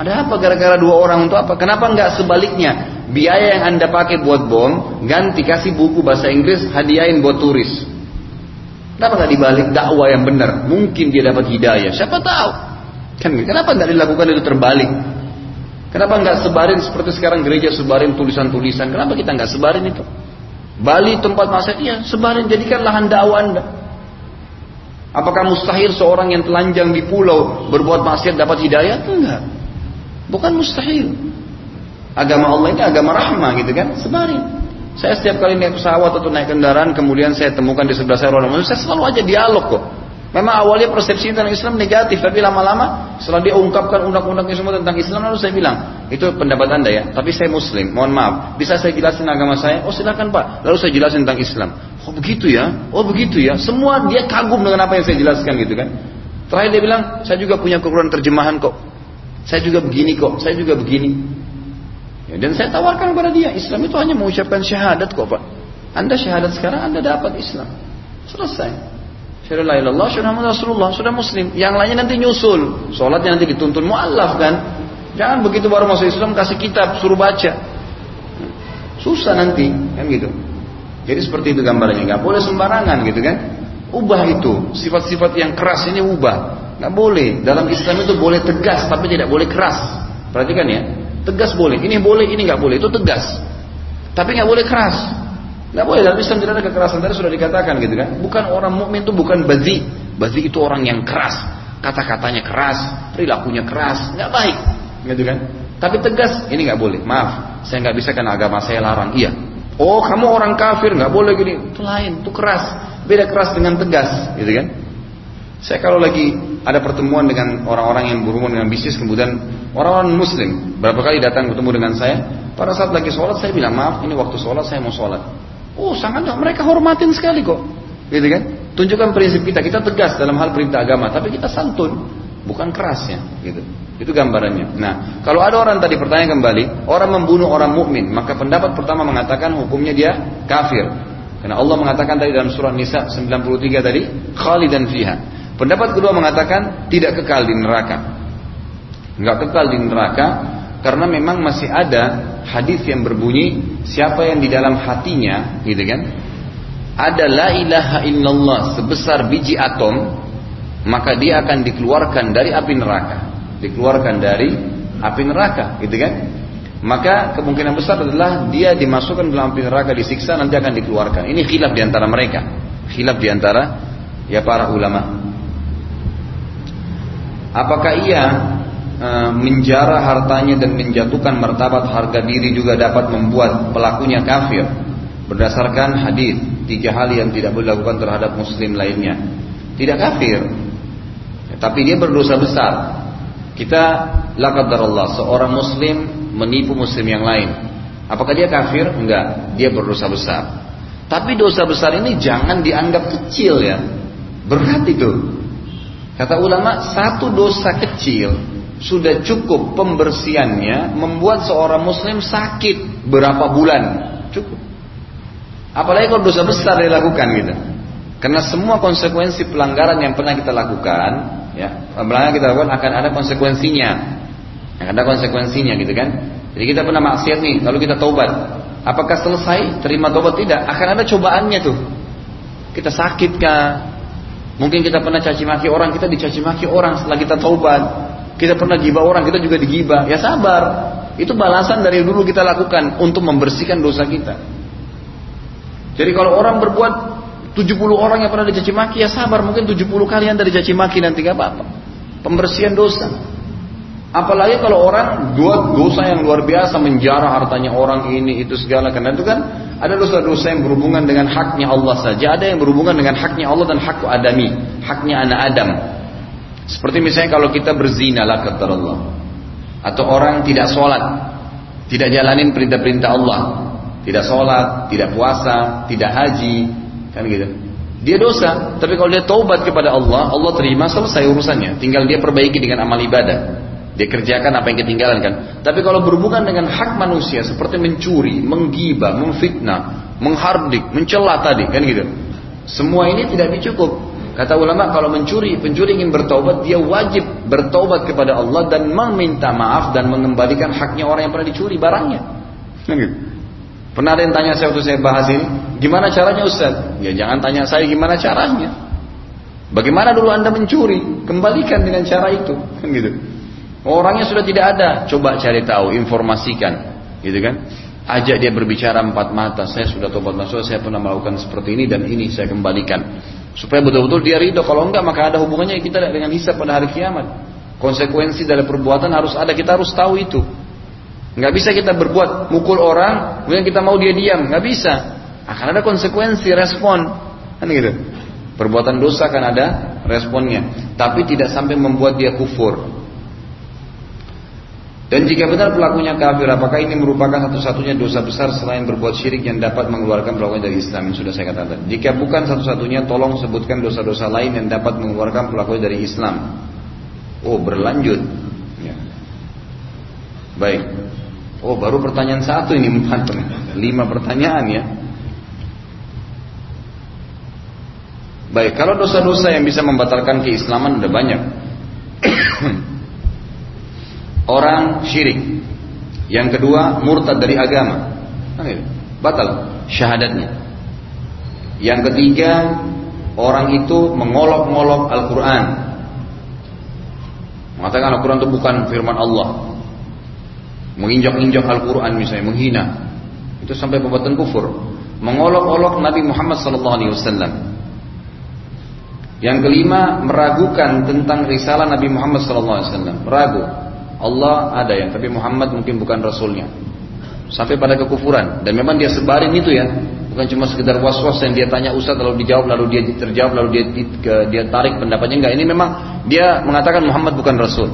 Speaker 1: Ada apa gara-gara dua orang untuk apa? Kenapa nggak sebaliknya? Biaya yang anda pakai buat bom, ganti kasih buku bahasa Inggris, hadiahin buat turis. Kenapa nggak dibalik dakwah yang benar? Mungkin dia dapat hidayah. Siapa tahu? Kan kenapa nggak dilakukan itu terbalik? Kenapa nggak sebarin seperti sekarang gereja sebarin tulisan-tulisan? Kenapa kita nggak sebarin itu? Bali tempat maksiat, iya sebarin jadikan lahan dakwah anda. Apakah mustahil seorang yang telanjang di pulau berbuat maksiat dapat hidayah? Enggak. Bukan mustahil. Agama Allah ini agama rahmah gitu kan. Sebarin. Saya setiap kali naik pesawat atau naik kendaraan kemudian saya temukan di sebelah saya orang Muslim, saya selalu aja dialog kok. Memang awalnya persepsi tentang Islam negatif, tapi lama-lama setelah dia ungkapkan undang-undangnya semua tentang Islam, lalu saya bilang, itu pendapat anda ya, tapi saya Muslim, mohon maaf, bisa saya jelasin agama saya? Oh silakan pak, lalu saya jelasin tentang Islam. Oh begitu ya, oh begitu ya, semua dia kagum dengan apa yang saya jelaskan gitu kan. Terakhir dia bilang, saya juga punya kekurangan terjemahan kok, saya juga begini kok, saya juga begini. Ya, dan saya tawarkan kepada dia, Islam itu hanya mengucapkan syahadat kok pak. Anda syahadat sekarang, Anda dapat Islam. Selesai. Syahadu la ilallah, syahadu Rasulullah, sudah muslim. Yang lainnya nanti nyusul. Sholatnya nanti dituntun mu'allaf kan. Jangan begitu baru masuk Islam kasih kitab, suruh baca. Susah nanti, kan gitu. Jadi seperti itu gambarnya, nggak boleh sembarangan gitu kan. Ubah itu, sifat-sifat yang keras ini ubah. Nggak boleh. Dalam Islam itu boleh tegas, tapi tidak boleh keras. Perhatikan ya, tegas boleh. Ini boleh, ini nggak boleh. Itu tegas. Tapi nggak boleh keras. Nggak boleh dalam Islam tidak ada kekerasan tadi sudah dikatakan gitu kan. Bukan orang mukmin itu bukan bazi. Bazi itu orang yang keras, kata-katanya keras, perilakunya keras, nggak baik, gitu kan. Tapi tegas, ini nggak boleh. Maaf, saya nggak bisa karena agama saya larang. Iya. Oh kamu orang kafir nggak boleh gini. Itu lain, itu keras. Beda keras dengan tegas, gitu kan. Saya kalau lagi ada pertemuan dengan orang-orang yang berhubungan dengan bisnis, kemudian orang-orang muslim, berapa kali datang bertemu dengan saya, pada saat lagi sholat saya bilang maaf ini waktu sholat saya mau sholat. Oh sangat mereka hormatin sekali kok. Gitu kan? Tunjukkan prinsip kita. Kita tegas dalam hal perintah agama, tapi kita santun, bukan kerasnya. Gitu. Itu gambarannya. Nah, kalau ada orang tadi pertanyaan kembali, orang membunuh orang mukmin, maka pendapat pertama mengatakan hukumnya dia kafir. Karena Allah mengatakan tadi dalam surah Nisa 93 tadi, khalidan fiha. Pendapat kedua mengatakan tidak kekal di neraka. Enggak kekal di neraka karena memang masih ada hadis yang berbunyi siapa yang di dalam hatinya gitu kan ada la ilaha illallah sebesar biji atom maka dia akan dikeluarkan dari api neraka. Dikeluarkan dari api neraka gitu kan? Maka kemungkinan besar adalah dia dimasukkan dalam api neraka disiksa nanti akan dikeluarkan. Ini khilaf di antara mereka. Khilaf di antara ya para ulama. Apakah ia menjara hartanya dan menjatuhkan martabat harga diri juga dapat membuat pelakunya kafir. Berdasarkan hadis tiga hal yang tidak boleh dilakukan terhadap muslim lainnya. Tidak kafir. Tapi dia berdosa besar. Kita Allah seorang muslim menipu muslim yang lain. Apakah dia kafir? Enggak. Dia berdosa besar. Tapi dosa besar ini jangan dianggap kecil ya. Berat itu. Kata ulama satu dosa kecil sudah cukup pembersihannya membuat seorang muslim sakit berapa bulan? Cukup. Apalagi kalau dosa besar dilakukan gitu. Karena semua konsekuensi pelanggaran yang pernah kita lakukan ya pelanggaran kita lakukan akan ada konsekuensinya. Akan ada konsekuensinya gitu kan. Jadi kita pernah maksiat nih lalu kita taubat. Apakah selesai? Terima taubat tidak? Akan ada cobaannya tuh. Kita sakit kah? Mungkin kita pernah caci maki orang kita dicaci maki orang setelah kita taubat kita pernah gibah orang, kita juga digibah. Ya sabar. Itu balasan dari dulu kita lakukan untuk membersihkan dosa kita. Jadi kalau orang berbuat 70 orang yang pernah dicaci maki, ya sabar. Mungkin 70 kali anda dicaci maki nanti gak apa-apa. Pembersihan dosa. Apalagi kalau orang buat dosa yang luar biasa menjarah hartanya orang ini itu segala karena itu kan ada dosa-dosa yang berhubungan dengan haknya Allah saja, ada yang berhubungan dengan haknya Allah dan hak adami, haknya anak Adam. Seperti misalnya kalau kita berzina lah kata Allah. Atau orang tidak sholat. Tidak jalanin perintah-perintah Allah. Tidak sholat, tidak puasa, tidak haji. Kan gitu. Dia dosa, tapi kalau dia taubat kepada Allah, Allah terima selesai urusannya. Tinggal dia perbaiki dengan amal ibadah. Dia kerjakan apa yang ketinggalan kan. Tapi kalau berhubungan dengan hak manusia seperti mencuri, menggibah, memfitnah, menghardik, mencela tadi kan gitu. Semua ini tidak dicukup. Kata ulama kalau mencuri, pencuri ingin bertobat, dia wajib bertobat kepada Allah dan meminta maaf dan mengembalikan haknya orang yang pernah dicuri barangnya. Pernah ada yang tanya saya waktu saya bahas ini, gimana caranya Ustaz? Ya jangan tanya saya gimana caranya. Bagaimana dulu anda mencuri? Kembalikan dengan cara itu, kan gitu. Orangnya sudah tidak ada, coba cari tahu, informasikan, gitu kan? Ajak dia berbicara empat mata, saya sudah tobat masuk, saya pernah melakukan seperti ini dan ini saya kembalikan. Supaya betul-betul dia ridho, kalau enggak maka ada hubungannya kita dengan hisab pada hari kiamat. Konsekuensi dari perbuatan harus ada, kita harus tahu itu. Nggak bisa kita berbuat mukul orang, kemudian kita mau dia diam, nggak bisa. Akan ada konsekuensi, respon, kan gitu. Perbuatan dosa kan ada responnya, tapi tidak sampai membuat dia kufur. Dan jika benar pelakunya kafir, apakah ini merupakan satu-satunya dosa besar selain berbuat syirik yang dapat mengeluarkan pelakunya dari Islam? Yang sudah saya katakan. Jika bukan satu-satunya, tolong sebutkan dosa-dosa lain yang dapat mengeluarkan pelakunya dari Islam. Oh, berlanjut. Ya. Baik. Oh, baru pertanyaan satu ini empat, lima pertanyaan ya. Baik, kalau dosa-dosa yang bisa membatalkan keislaman ada banyak. Orang syirik. Yang kedua murtad dari agama. Batal syahadatnya. Yang ketiga orang itu mengolok-ngolok Al-Quran. Mengatakan Al-Quran itu bukan firman Allah. Menginjak-injak Al-Quran misalnya, menghina. Itu sampai perbuatan kufur. Mengolok-olok Nabi Muhammad SAW. Yang kelima, meragukan tentang risalah Nabi Muhammad SAW. Ragu. Allah ada yang tapi Muhammad mungkin bukan rasulnya. Sampai pada kekufuran. Dan memang dia sebarin itu ya. Bukan cuma sekedar was-was yang dia tanya Ustaz lalu dijawab lalu dia terjawab lalu dia dia tarik pendapatnya. Enggak ini memang dia mengatakan Muhammad bukan rasul.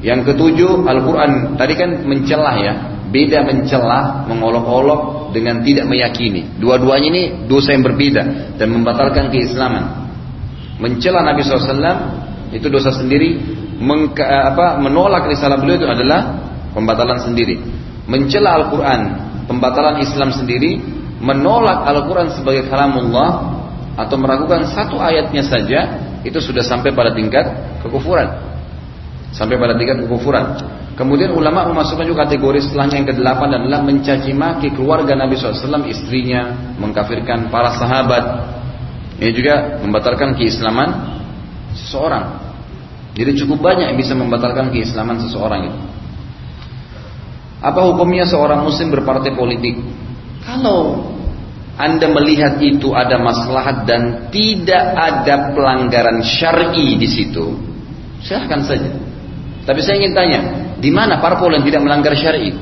Speaker 1: Yang ketujuh Al-Quran. Tadi kan mencelah ya. Beda mencelah mengolok-olok dengan tidak meyakini. Dua-duanya ini dosa yang berbeda dan membatalkan keislaman. Mencela Nabi SAW itu dosa sendiri mengka, apa, menolak risalah beliau itu adalah pembatalan sendiri. Mencela Al-Quran, pembatalan Islam sendiri, menolak Al-Quran sebagai kalamullah atau meragukan satu ayatnya saja itu sudah sampai pada tingkat kekufuran. Sampai pada tingkat kekufuran. Kemudian ulama memasukkan juga kategori setelahnya yang ke-8 adalah mencaci maki keluarga Nabi SAW, istrinya, mengkafirkan para sahabat. Ini juga membatalkan keislaman seseorang. Jadi cukup banyak yang bisa membatalkan keislaman seseorang itu. Apa hukumnya seorang muslim berpartai politik? Kalau Anda melihat itu ada maslahat dan tidak ada pelanggaran syar'i di situ, silahkan saja. Tapi saya ingin tanya, di mana parpol yang tidak melanggar syar'i?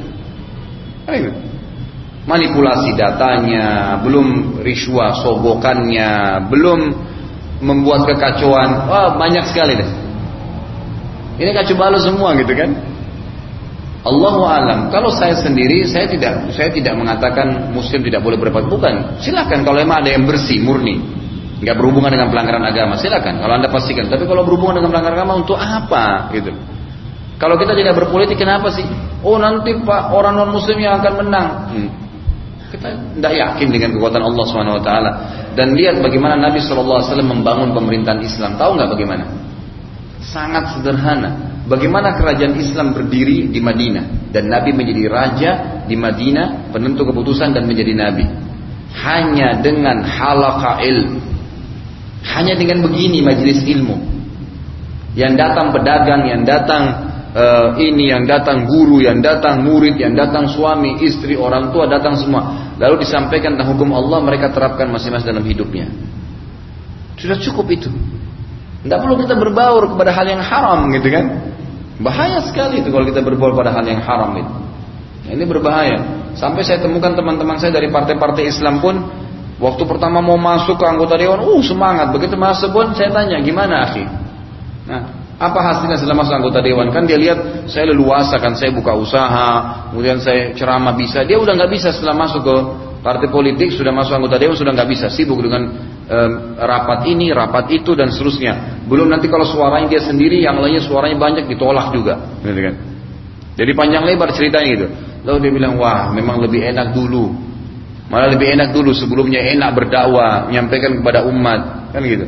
Speaker 1: Manipulasi datanya, belum riswa sogokannya, belum membuat kekacauan, wah banyak sekali deh. Ini kacau balau semua gitu kan? Allahu alam. Kalau saya sendiri, saya tidak saya tidak mengatakan muslim tidak boleh berbuat bukan. Silakan kalau emang ada yang bersih, murni, nggak berhubungan dengan pelanggaran agama, silakan. Kalau anda pastikan. Tapi kalau berhubungan dengan pelanggaran agama untuk apa? Gitu. Kalau kita tidak berpolitik, kenapa sih? Oh nanti pak orang non muslim yang akan menang. Hmm. Kita tidak yakin dengan kekuatan Allah Taala. Dan lihat bagaimana Nabi Shallallahu Alaihi Wasallam membangun pemerintahan Islam. Tahu nggak bagaimana? Sangat sederhana. Bagaimana kerajaan Islam berdiri di Madinah dan Nabi menjadi raja di Madinah, penentu keputusan dan menjadi nabi. Hanya dengan halaqah ilmu. Hanya dengan begini majelis ilmu. Yang datang pedagang, yang datang uh, ini, yang datang guru, yang datang murid, yang datang suami, istri, orang tua datang semua. Lalu disampaikan tentang hukum Allah, mereka terapkan masing-masing dalam hidupnya. Sudah cukup itu. Tidak perlu kita berbaur kepada hal yang haram gitu kan. Bahaya sekali itu kalau kita berbaur pada hal yang haram itu. Nah, ini berbahaya. Sampai saya temukan teman-teman saya dari partai-partai Islam pun waktu pertama mau masuk ke anggota dewan, uh semangat. Begitu masuk pun saya tanya, gimana akhi? Nah, apa hasilnya setelah masuk anggota dewan? Kan dia lihat saya leluasa kan, saya buka usaha, kemudian saya ceramah bisa. Dia udah nggak bisa setelah masuk ke partai politik, sudah masuk anggota dewan sudah nggak bisa, sibuk dengan rapat ini, rapat itu dan seterusnya. Belum nanti kalau suaranya dia sendiri, yang lainnya suaranya banyak ditolak juga, gitu kan? Jadi panjang lebar ceritanya gitu. Lalu dia bilang, wah memang lebih enak dulu. Malah lebih enak dulu sebelumnya enak berdakwah, menyampaikan kepada umat, kan gitu.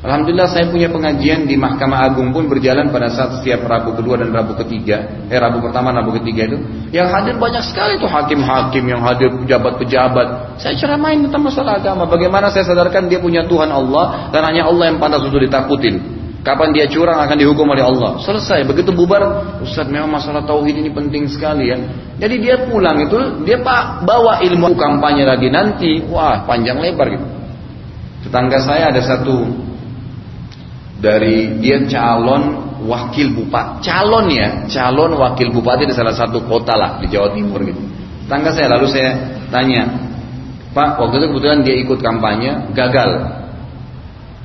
Speaker 1: Alhamdulillah saya punya pengajian di Mahkamah Agung pun berjalan pada saat setiap Rabu kedua dan Rabu ketiga, eh Rabu pertama, Rabu ketiga itu, yang hadir banyak sekali tuh hakim-hakim yang hadir pejabat-pejabat. Saya ceramain tentang masalah agama, bagaimana saya sadarkan dia punya Tuhan Allah dan hanya Allah yang pantas untuk ditakutin. Kapan dia curang akan dihukum oleh Allah. Selesai. Begitu bubar, Ustaz memang masalah tauhid ini penting sekali ya. Jadi dia pulang itu, dia pak bawa ilmu kampanye lagi nanti, wah panjang lebar gitu. Tetangga saya ada satu dari dia calon wakil bupati, calon ya, calon wakil bupati di salah satu kota lah di Jawa Timur gitu. Tangga saya lalu saya tanya, Pak, waktu itu kebetulan dia ikut kampanye, gagal.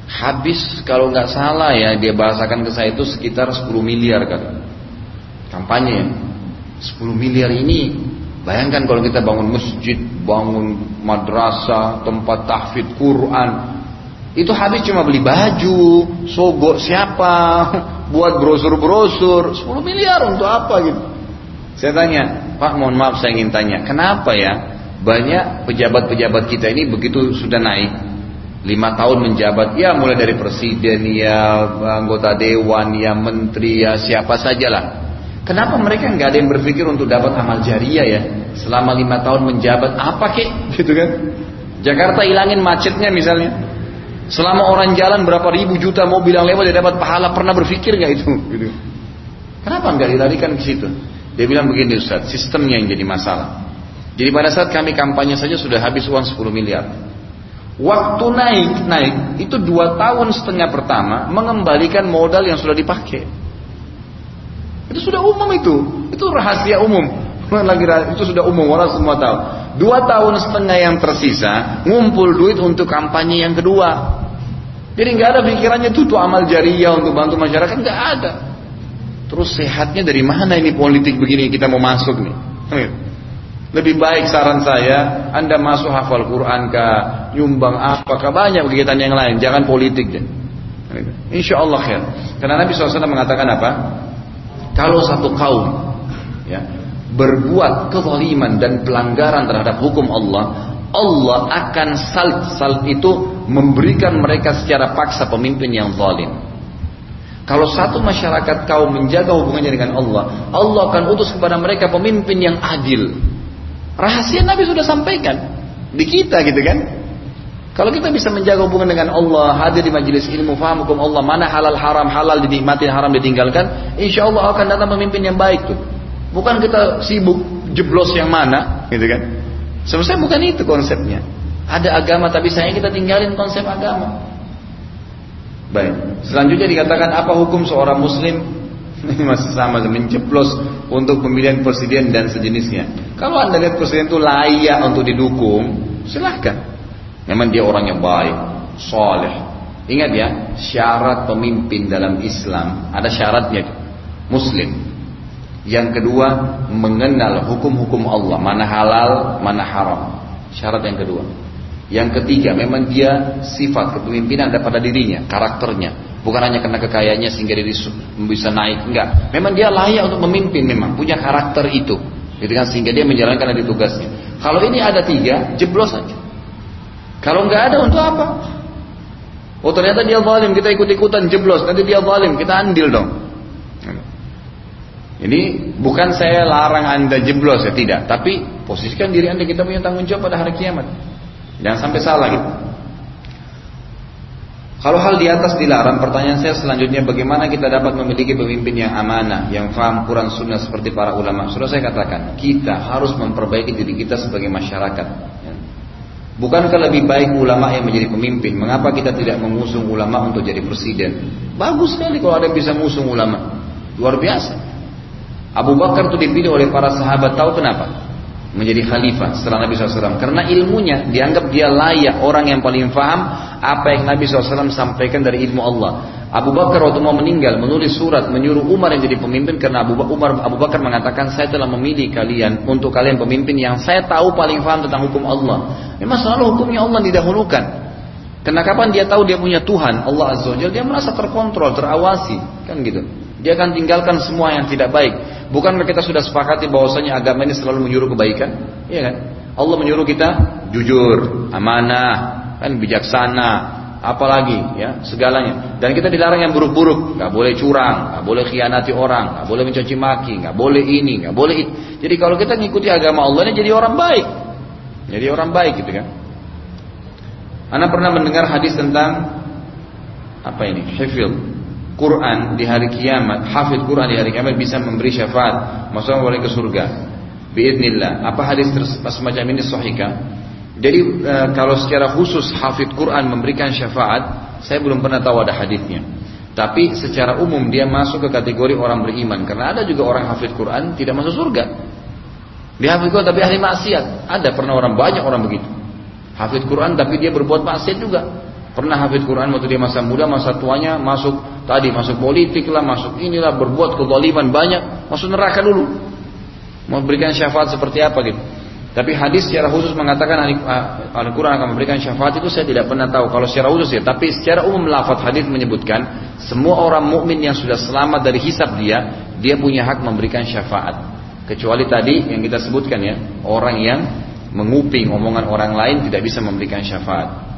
Speaker 1: Habis kalau nggak salah ya dia bahasakan ke saya itu sekitar 10 miliar kan. Kampanye 10 miliar ini bayangkan kalau kita bangun masjid, bangun madrasah, tempat tahfidz Quran, itu habis cuma beli baju, sogok siapa, buat brosur-brosur, 10 miliar untuk apa gitu. Saya tanya, Pak mohon maaf saya ingin tanya, kenapa ya banyak pejabat-pejabat kita ini begitu sudah naik, lima tahun menjabat, ya mulai dari presiden, ya anggota dewan, ya menteri, ya siapa sajalah. Kenapa mereka nggak ada yang berpikir untuk dapat amal jariah ya selama lima tahun menjabat apa kek gitu kan? Jakarta hilangin macetnya misalnya, Selama orang jalan berapa ribu juta mobil yang lewat dia dapat pahala pernah berpikir nggak itu? Gitu. Kenapa nggak dilarikan ke situ? Dia bilang begini Ustaz, sistemnya yang jadi masalah. Jadi pada saat kami kampanye saja sudah habis uang 10 miliar. Waktu naik, naik itu dua tahun setengah pertama mengembalikan modal yang sudah dipakai. Itu sudah umum itu, itu rahasia umum. Lagi itu sudah umum orang semua tahu. Dua tahun setengah yang tersisa ngumpul duit untuk kampanye yang kedua. Jadi nggak ada pikirannya tuh tuh amal jariah untuk bantu masyarakat nggak ada. Terus sehatnya dari mana ini politik begini kita mau masuk nih? Lebih baik saran saya, Anda masuk hafal Quran kah, nyumbang apakah banyak kegiatan yang lain, jangan politik deh. Insya Allah khair. Karena Nabi SAW mengatakan apa? Kalau satu kaum, ya, berbuat kezaliman dan pelanggaran terhadap hukum Allah, Allah akan salt salt itu memberikan mereka secara paksa pemimpin yang zalim. Kalau satu masyarakat kaum menjaga hubungannya dengan Allah, Allah akan utus kepada mereka pemimpin yang adil. Rahasia Nabi sudah sampaikan di kita gitu kan. Kalau kita bisa menjaga hubungan dengan Allah, hadir di majelis ilmu, faham hukum Allah, mana halal haram, halal dinikmati, haram ditinggalkan, insya Allah akan datang pemimpin yang baik tuh. Bukan kita sibuk jeblos yang mana, gitu kan? Sebenarnya bukan itu konsepnya. Ada agama tapi saya kita tinggalin konsep agama. Baik. Selanjutnya dikatakan apa hukum seorang muslim ini masih sama menjeblos untuk pemilihan presiden dan sejenisnya. Kalau anda lihat presiden itu layak untuk didukung, silahkan. Memang dia orang yang baik, soleh. Ingat ya, syarat pemimpin dalam Islam ada syaratnya, Muslim. Yang kedua, mengenal hukum-hukum Allah, mana halal, mana haram. Syarat yang kedua. Yang ketiga, memang dia sifat kepemimpinan ada pada dirinya, karakternya. Bukan hanya karena kekayaannya sehingga dia bisa naik, enggak. Memang dia layak untuk memimpin memang, punya karakter itu. Gitu kan? Sehingga dia menjalankan ada tugasnya. Kalau ini ada tiga, jeblos saja. Kalau enggak ada untuk apa? Oh ternyata dia zalim, kita ikut-ikutan jeblos, nanti dia zalim, kita andil dong. Ini bukan saya larang anda jeblos ya tidak, tapi posisikan diri anda kita punya tanggung jawab pada hari kiamat. Jangan sampai salah gitu. Kalau hal di atas dilarang, pertanyaan saya selanjutnya bagaimana kita dapat memiliki pemimpin yang amanah, yang faham Quran Sunnah seperti para ulama. Sudah saya katakan, kita harus memperbaiki diri kita sebagai masyarakat. Ya. Bukankah lebih baik ulama yang menjadi pemimpin? Mengapa kita tidak mengusung ulama untuk jadi presiden? Bagus sekali kalau ada yang bisa mengusung ulama. Luar biasa. Abu Bakar itu dipilih oleh para sahabat tahu kenapa? Menjadi khalifah setelah Nabi SAW. Karena ilmunya dianggap dia layak orang yang paling faham apa yang Nabi SAW sampaikan dari ilmu Allah. Abu Bakar waktu mau meninggal menulis surat menyuruh Umar yang jadi pemimpin karena Abu, Umar, Abu Bakar mengatakan saya telah memilih kalian untuk kalian pemimpin yang saya tahu paling faham tentang hukum Allah. Memang selalu hukumnya Allah didahulukan. Karena kapan dia tahu dia punya Tuhan, Allah Azza dia merasa terkontrol, terawasi, kan gitu. Dia akan tinggalkan semua yang tidak baik. Bukankah kita sudah sepakati bahwasanya agama ini selalu menyuruh kebaikan? Iya kan? Allah menyuruh kita jujur, amanah, kan bijaksana, apalagi ya segalanya. Dan kita dilarang yang buruk-buruk, nggak boleh curang, nggak boleh khianati orang, nggak boleh mencaci maki, nggak boleh ini, nggak boleh itu. Jadi kalau kita ngikuti agama Allah ini jadi orang baik, jadi orang baik gitu kan. Anda pernah mendengar hadis tentang apa ini? Hifil Quran di hari kiamat, hafid Quran di hari kiamat bisa memberi syafaat, masuk boleh ke surga. Biidnillah. Apa hadis semacam ini sahihkah? Jadi e, kalau secara khusus hafid Quran memberikan syafaat, saya belum pernah tahu ada hadisnya. Tapi secara umum dia masuk ke kategori orang beriman karena ada juga orang hafid Quran tidak masuk surga. Dia hafid Quran tapi ahli maksiat. Ada pernah orang banyak orang begitu. Hafid Quran tapi dia berbuat maksiat juga. Pernah hafid Quran waktu dia masa muda, masa tuanya masuk tadi masuk politik lah, masuk inilah berbuat kezaliman banyak, masuk neraka dulu. Mau berikan syafaat seperti apa gitu. Tapi hadis secara khusus mengatakan Al-Quran akan memberikan syafaat itu saya tidak pernah tahu kalau secara khusus ya. Tapi secara umum lafaz hadis menyebutkan semua orang mukmin yang sudah selamat dari hisab dia, dia punya hak memberikan syafaat. Kecuali tadi yang kita sebutkan ya, orang yang menguping omongan orang lain tidak bisa memberikan syafaat.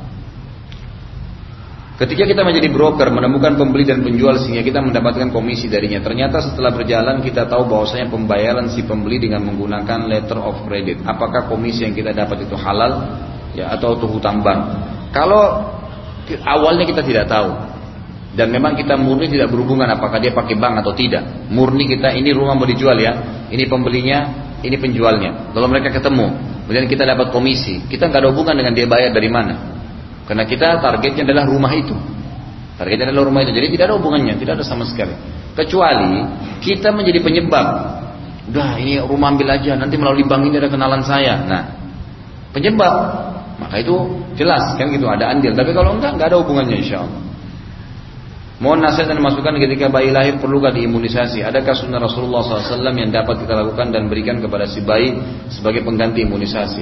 Speaker 1: Ketika kita menjadi broker, menemukan pembeli dan penjual sehingga kita mendapatkan komisi darinya. Ternyata setelah berjalan kita tahu bahwasanya pembayaran si pembeli dengan menggunakan letter of credit. Apakah komisi yang kita dapat itu halal ya atau itu hutang bank? Kalau awalnya kita tidak tahu dan memang kita murni tidak berhubungan apakah dia pakai bank atau tidak. Murni kita ini rumah mau dijual ya, ini pembelinya, ini penjualnya. Kalau mereka ketemu, kemudian kita dapat komisi, kita nggak ada hubungan dengan dia bayar dari mana. Karena kita targetnya adalah rumah itu. Targetnya adalah rumah itu. Jadi tidak ada hubungannya, tidak ada sama sekali. Kecuali kita menjadi penyebab. Udah ini rumah ambil aja, nanti melalui bank ini ada kenalan saya. Nah, penyebab. Maka itu jelas kan gitu ada andil. Tapi kalau enggak, enggak ada hubungannya insya Allah. Mohon nasihat dan masukan ketika bayi lahir perlukah diimunisasi? Adakah sunnah Rasulullah SAW yang dapat kita lakukan dan berikan kepada si bayi sebagai pengganti imunisasi?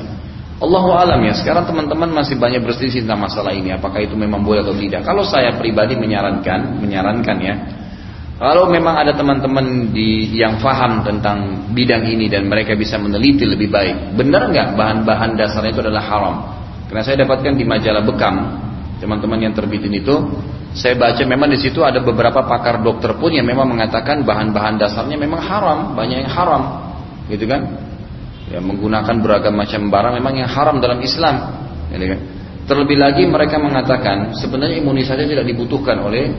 Speaker 1: Allahu alam ya. Sekarang teman-teman masih banyak berselisih tentang masalah ini. Apakah itu memang boleh atau tidak? Kalau saya pribadi menyarankan, menyarankan ya. Kalau memang ada teman-teman yang faham tentang bidang ini dan mereka bisa meneliti lebih baik, benar nggak bahan-bahan dasarnya itu adalah haram? Karena saya dapatkan di majalah Bekam, teman-teman yang terbitin itu saya baca memang di situ ada beberapa pakar dokter pun yang memang mengatakan bahan-bahan dasarnya memang haram, banyak yang haram, gitu kan? Ya menggunakan beragam macam barang memang yang haram dalam Islam, kan? Terlebih lagi mereka mengatakan sebenarnya imunisasi tidak dibutuhkan oleh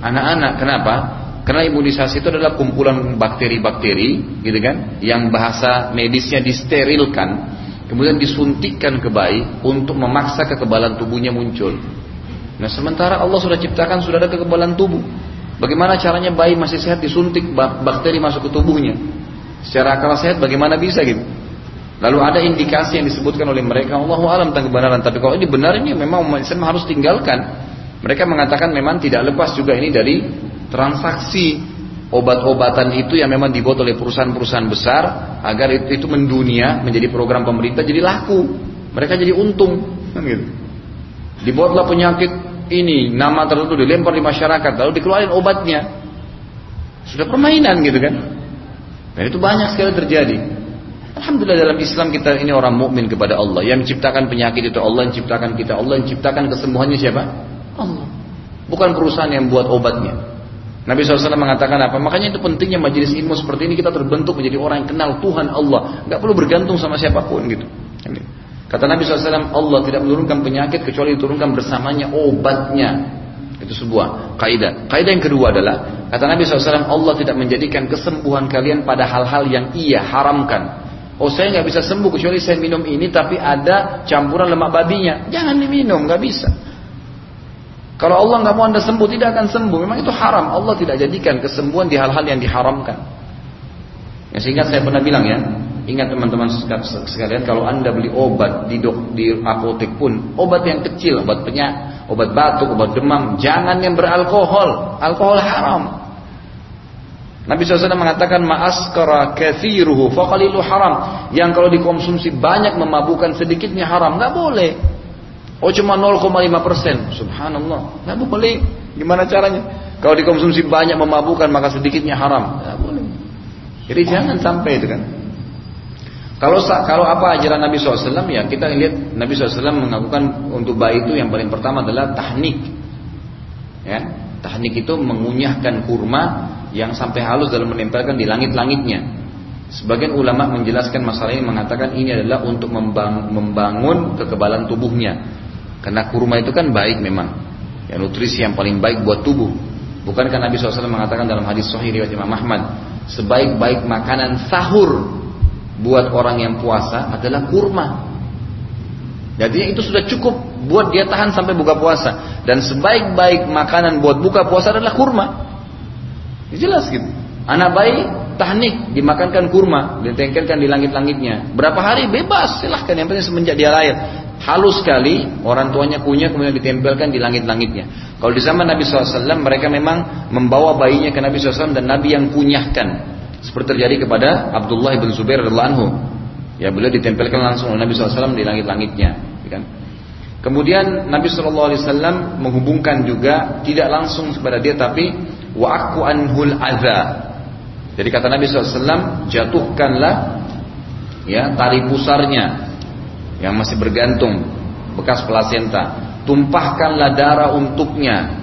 Speaker 1: anak-anak. Kenapa? Karena imunisasi itu adalah kumpulan bakteri-bakteri, gitu kan? Yang bahasa medisnya disterilkan, kemudian disuntikkan ke bayi untuk memaksa kekebalan tubuhnya muncul. Nah sementara Allah sudah ciptakan sudah ada kekebalan tubuh. Bagaimana caranya bayi masih sehat disuntik bakteri masuk ke tubuhnya? Secara akal sehat bagaimana bisa gitu? Lalu ada indikasi yang disebutkan oleh mereka Allah alam tentang kebenaran. Tapi kalau ini benar ini memang Islam harus tinggalkan. Mereka mengatakan memang tidak lepas juga ini dari transaksi obat-obatan itu yang memang dibuat oleh perusahaan-perusahaan besar agar itu, itu mendunia menjadi program pemerintah jadi laku. Mereka jadi untung. Kan gitu. Dibuatlah penyakit ini nama tertentu dilempar di masyarakat lalu dikeluarin obatnya sudah permainan gitu kan dan itu banyak sekali terjadi Alhamdulillah dalam Islam kita ini orang mukmin kepada Allah yang menciptakan penyakit itu Allah yang menciptakan kita Allah yang menciptakan kesembuhannya siapa Allah bukan perusahaan yang buat obatnya Nabi SAW mengatakan apa? Makanya itu pentingnya majelis ilmu seperti ini kita terbentuk menjadi orang yang kenal Tuhan Allah. Gak perlu bergantung sama siapa pun gitu. Kata Nabi SAW, Allah tidak menurunkan penyakit kecuali diturunkan bersamanya obatnya. Itu sebuah kaidah. Kaidah yang kedua adalah, kata Nabi SAW, Allah tidak menjadikan kesembuhan kalian pada hal-hal yang ia haramkan. Oh saya nggak bisa sembuh kecuali saya minum ini tapi ada campuran lemak babinya. Jangan diminum, nggak bisa. Kalau Allah nggak mau anda sembuh, tidak akan sembuh. Memang itu haram. Allah tidak jadikan kesembuhan di hal-hal yang diharamkan. Ya, sehingga saya pernah bilang ya, Ingat teman-teman sekalian kalau anda beli obat di dok, di apotek pun obat yang kecil, obat penyak, obat batuk, obat demam, jangan yang beralkohol. Alkohol haram. Nabi SAW mengatakan ma'askara kathiruhu faqalilu haram. Yang kalau dikonsumsi banyak memabukkan sedikitnya haram, nggak boleh. Oh cuma 0,5 persen. Subhanallah. Nggak boleh. Gimana caranya? Kalau dikonsumsi banyak memabukkan maka sedikitnya haram. Nggak boleh. Jadi jangan sampai itu kan. Kalau kalau apa ajaran Nabi SAW ya kita lihat Nabi SAW mengakukan untuk bayi itu yang paling pertama adalah tahnik. Ya, tahnik itu mengunyahkan kurma yang sampai halus dalam menempelkan di langit-langitnya. Sebagian ulama menjelaskan masalah ini mengatakan ini adalah untuk membangun kekebalan tubuhnya. Karena kurma itu kan baik memang. Ya, nutrisi yang paling baik buat tubuh. Bukankah Nabi SAW mengatakan dalam hadis Sahih riwayat Imam Ahmad, sebaik-baik makanan sahur buat orang yang puasa adalah kurma. Jadi itu sudah cukup buat dia tahan sampai buka puasa. Dan sebaik-baik makanan buat buka puasa adalah kurma. Jelas gitu. Anak bayi tahnik dimakankan kurma, ditengkelkan di langit-langitnya. Berapa hari bebas, silahkan yang penting semenjak dia lahir. Halus sekali, orang tuanya punya kemudian ditempelkan di langit-langitnya. Kalau di zaman Nabi SAW mereka memang membawa bayinya ke Nabi SAW dan Nabi yang punyahkan. Seperti terjadi kepada Abdullah bin Zubair radhiallahu anhu. Ya beliau ditempelkan langsung oleh Nabi SAW di langit-langitnya. Ya kan? Kemudian Nabi SAW menghubungkan juga tidak langsung kepada dia tapi wa aku anhul adha. Jadi kata Nabi SAW jatuhkanlah ya tali pusarnya yang masih bergantung bekas plasenta. Tumpahkanlah darah untuknya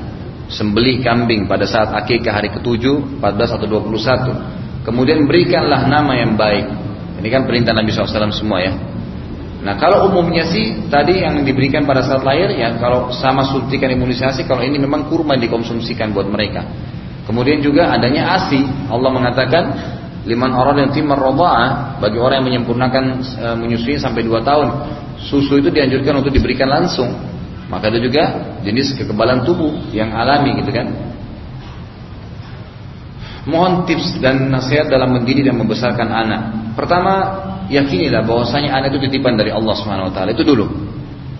Speaker 1: sembelih kambing pada saat akikah hari ke-7, 14 atau 21 Kemudian berikanlah nama yang baik. Ini kan perintah Nabi SAW semua ya. Nah kalau umumnya sih tadi yang diberikan pada saat lahir ya kalau sama suntikan imunisasi kalau ini memang kurma dikonsumsikan buat mereka. Kemudian juga adanya ASI. Allah mengatakan liman orang yang timar robaah bagi orang yang menyempurnakan e, menyusui sampai 2 tahun. Susu itu dianjurkan untuk diberikan langsung. Maka ada juga jenis kekebalan tubuh yang alami gitu kan. Mohon tips dan nasihat dalam mendidik dan membesarkan anak. Pertama, yakinilah bahwasanya anak itu titipan dari Allah Subhanahu wa. Itu dulu.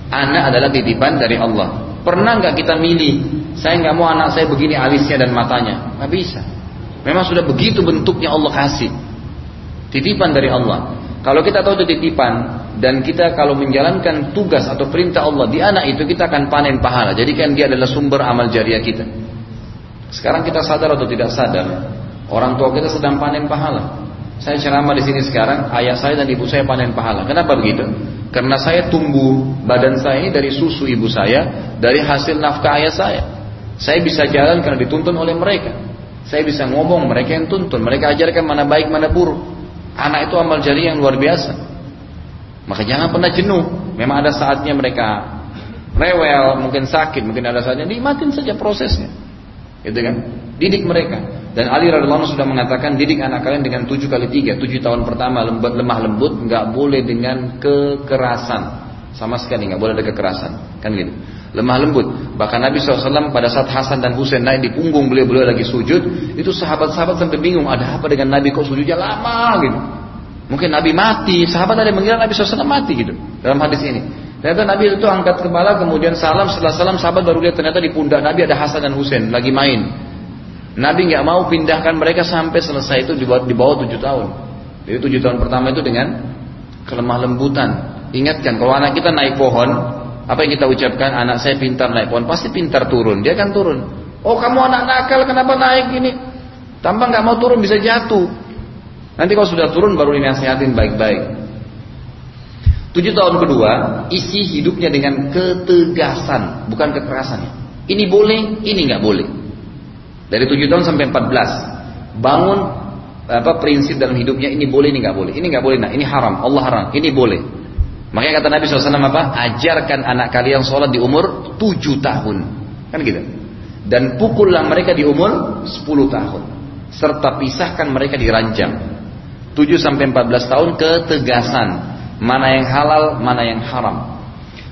Speaker 1: Anak adalah titipan dari Allah. Pernah nggak kita milih, saya nggak mau anak saya begini alisnya dan matanya? Nggak bisa. Memang sudah begitu bentuknya Allah kasih. Titipan dari Allah. Kalau kita tahu itu titipan dan kita kalau menjalankan tugas atau perintah Allah di anak itu kita akan panen pahala. Jadi kan dia adalah sumber amal jariah kita. Sekarang kita sadar atau tidak sadar, Orang tua kita sedang panen pahala. Saya ceramah di sini sekarang, ayah saya dan ibu saya panen pahala. Kenapa begitu? Karena saya tumbuh badan saya ini dari susu ibu saya, dari hasil nafkah ayah saya. Saya bisa jalan karena dituntun oleh mereka. Saya bisa ngomong, mereka yang tuntun. Mereka ajarkan mana baik, mana buruk. Anak itu amal jari yang luar biasa. Maka jangan pernah jenuh. Memang ada saatnya mereka rewel, mungkin sakit, mungkin ada saatnya nikmatin saja prosesnya. Gitu kan? Didik mereka. Dan Ali radhiallahu sudah mengatakan didik anak kalian dengan tujuh kali tiga, tujuh tahun pertama lembut, lemah lembut, nggak boleh dengan kekerasan, sama sekali nggak boleh ada kekerasan, kan gitu. Lemah lembut. Bahkan Nabi SAW pada saat Hasan dan Husain naik di punggung beliau beliau lagi sujud, itu sahabat-sahabat sampai bingung ada apa dengan Nabi kok sujudnya lama gitu. Mungkin Nabi mati, sahabat ada yang mengira Nabi SAW mati gitu dalam hadis ini. Ternyata Nabi itu angkat kepala kemudian salam setelah salam sahabat baru lihat ternyata di pundak Nabi ada Hasan dan Husain lagi main. Nabi nggak mau pindahkan mereka sampai selesai itu di bawah, tujuh tahun. Jadi tujuh tahun pertama itu dengan kelemah lembutan. Ingatkan kalau anak kita naik pohon, apa yang kita ucapkan? Anak saya pintar naik pohon, pasti pintar turun. Dia akan turun. Oh kamu anak nakal, kenapa naik ini? Tanpa nggak mau turun bisa jatuh. Nanti kalau sudah turun baru dinasihatin baik-baik. Tujuh tahun kedua, isi hidupnya dengan ketegasan, bukan kekerasan. Ini boleh, ini nggak boleh. Dari 7 tahun sampai 14. Bangun apa prinsip dalam hidupnya ini boleh ini nggak boleh. Ini nggak boleh nah, ini haram. Allah haram. Ini boleh. Makanya kata Nabi SAW apa? Ajarkan anak kalian sholat di umur 7 tahun. Kan gitu. Dan pukullah mereka di umur 10 tahun. Serta pisahkan mereka di ranjang. 7 sampai 14 tahun ketegasan. Mana yang halal, mana yang haram.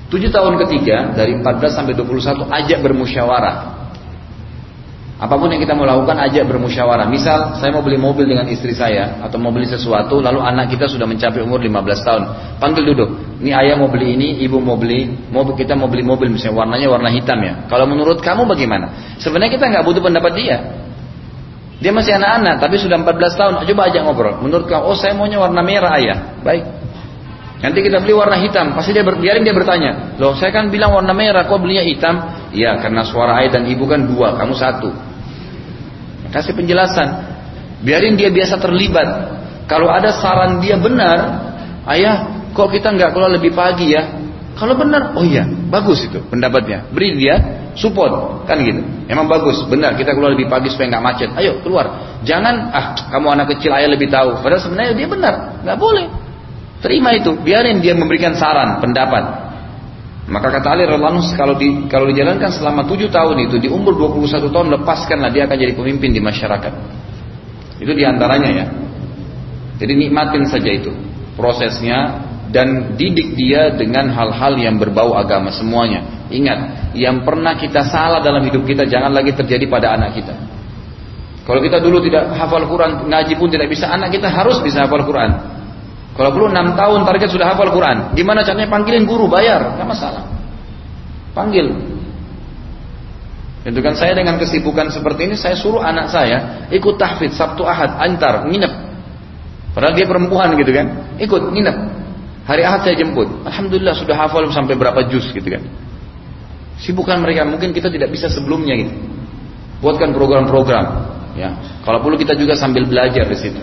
Speaker 1: 7 tahun ketiga dari 14 sampai 21 ajak bermusyawarah. Apa pun yang kita mau lakukan ajak bermusyawarah. Misal saya mau beli mobil dengan istri saya atau mau beli sesuatu lalu anak kita sudah mencapai umur 15 tahun. Panggil duduk. Ini ayah mau beli ini, ibu mau beli, mobil kita mau beli mobil misalnya warnanya warna hitam ya. Kalau menurut kamu bagaimana? Sebenarnya kita nggak butuh pendapat dia. Dia masih anak-anak tapi sudah 14 tahun. Coba ajak ngobrol. Menurut kamu, oh saya maunya warna merah ayah. Baik.
Speaker 2: Nanti kita beli warna hitam, pasti dia biarin dia bertanya. Loh, saya kan bilang warna merah, kok belinya hitam? Iya, karena suara ayah dan ibu kan dua, kamu satu. Kasih penjelasan. Biarin dia biasa terlibat. Kalau ada saran dia benar, ayah, kok kita nggak keluar lebih pagi ya? Kalau benar, oh iya, bagus itu pendapatnya. Beri dia support, kan gitu. Emang bagus, benar kita keluar lebih pagi supaya nggak macet. Ayo keluar. Jangan ah kamu anak kecil ayah lebih tahu. Padahal sebenarnya dia benar, nggak boleh. Terima itu, biarin dia memberikan saran, pendapat. Maka kata Ali radhiallahu kalau di kalau dijalankan selama tujuh tahun itu di umur 21 tahun lepaskanlah dia akan jadi pemimpin di masyarakat. Itu di antaranya ya. Jadi nikmatin saja itu prosesnya dan didik dia dengan hal-hal yang berbau agama semuanya. Ingat, yang pernah kita salah dalam hidup kita jangan lagi terjadi pada anak kita. Kalau kita dulu tidak hafal Quran, ngaji pun tidak bisa, anak kita harus bisa hafal Quran. Kalau belum 6 tahun target sudah hafal Quran, gimana caranya panggilin guru bayar, nggak masalah. Panggil. Itu kan saya dengan kesibukan seperti ini, saya suruh anak saya ikut tahfidz Sabtu Ahad, antar, nginep. Padahal dia perempuan gitu kan, ikut nginep. Hari Ahad saya jemput. Alhamdulillah sudah hafal sampai berapa juz gitu kan. Sibukan mereka mungkin kita tidak bisa sebelumnya gitu. Buatkan program-program ya. Kalau perlu kita juga sambil belajar di situ.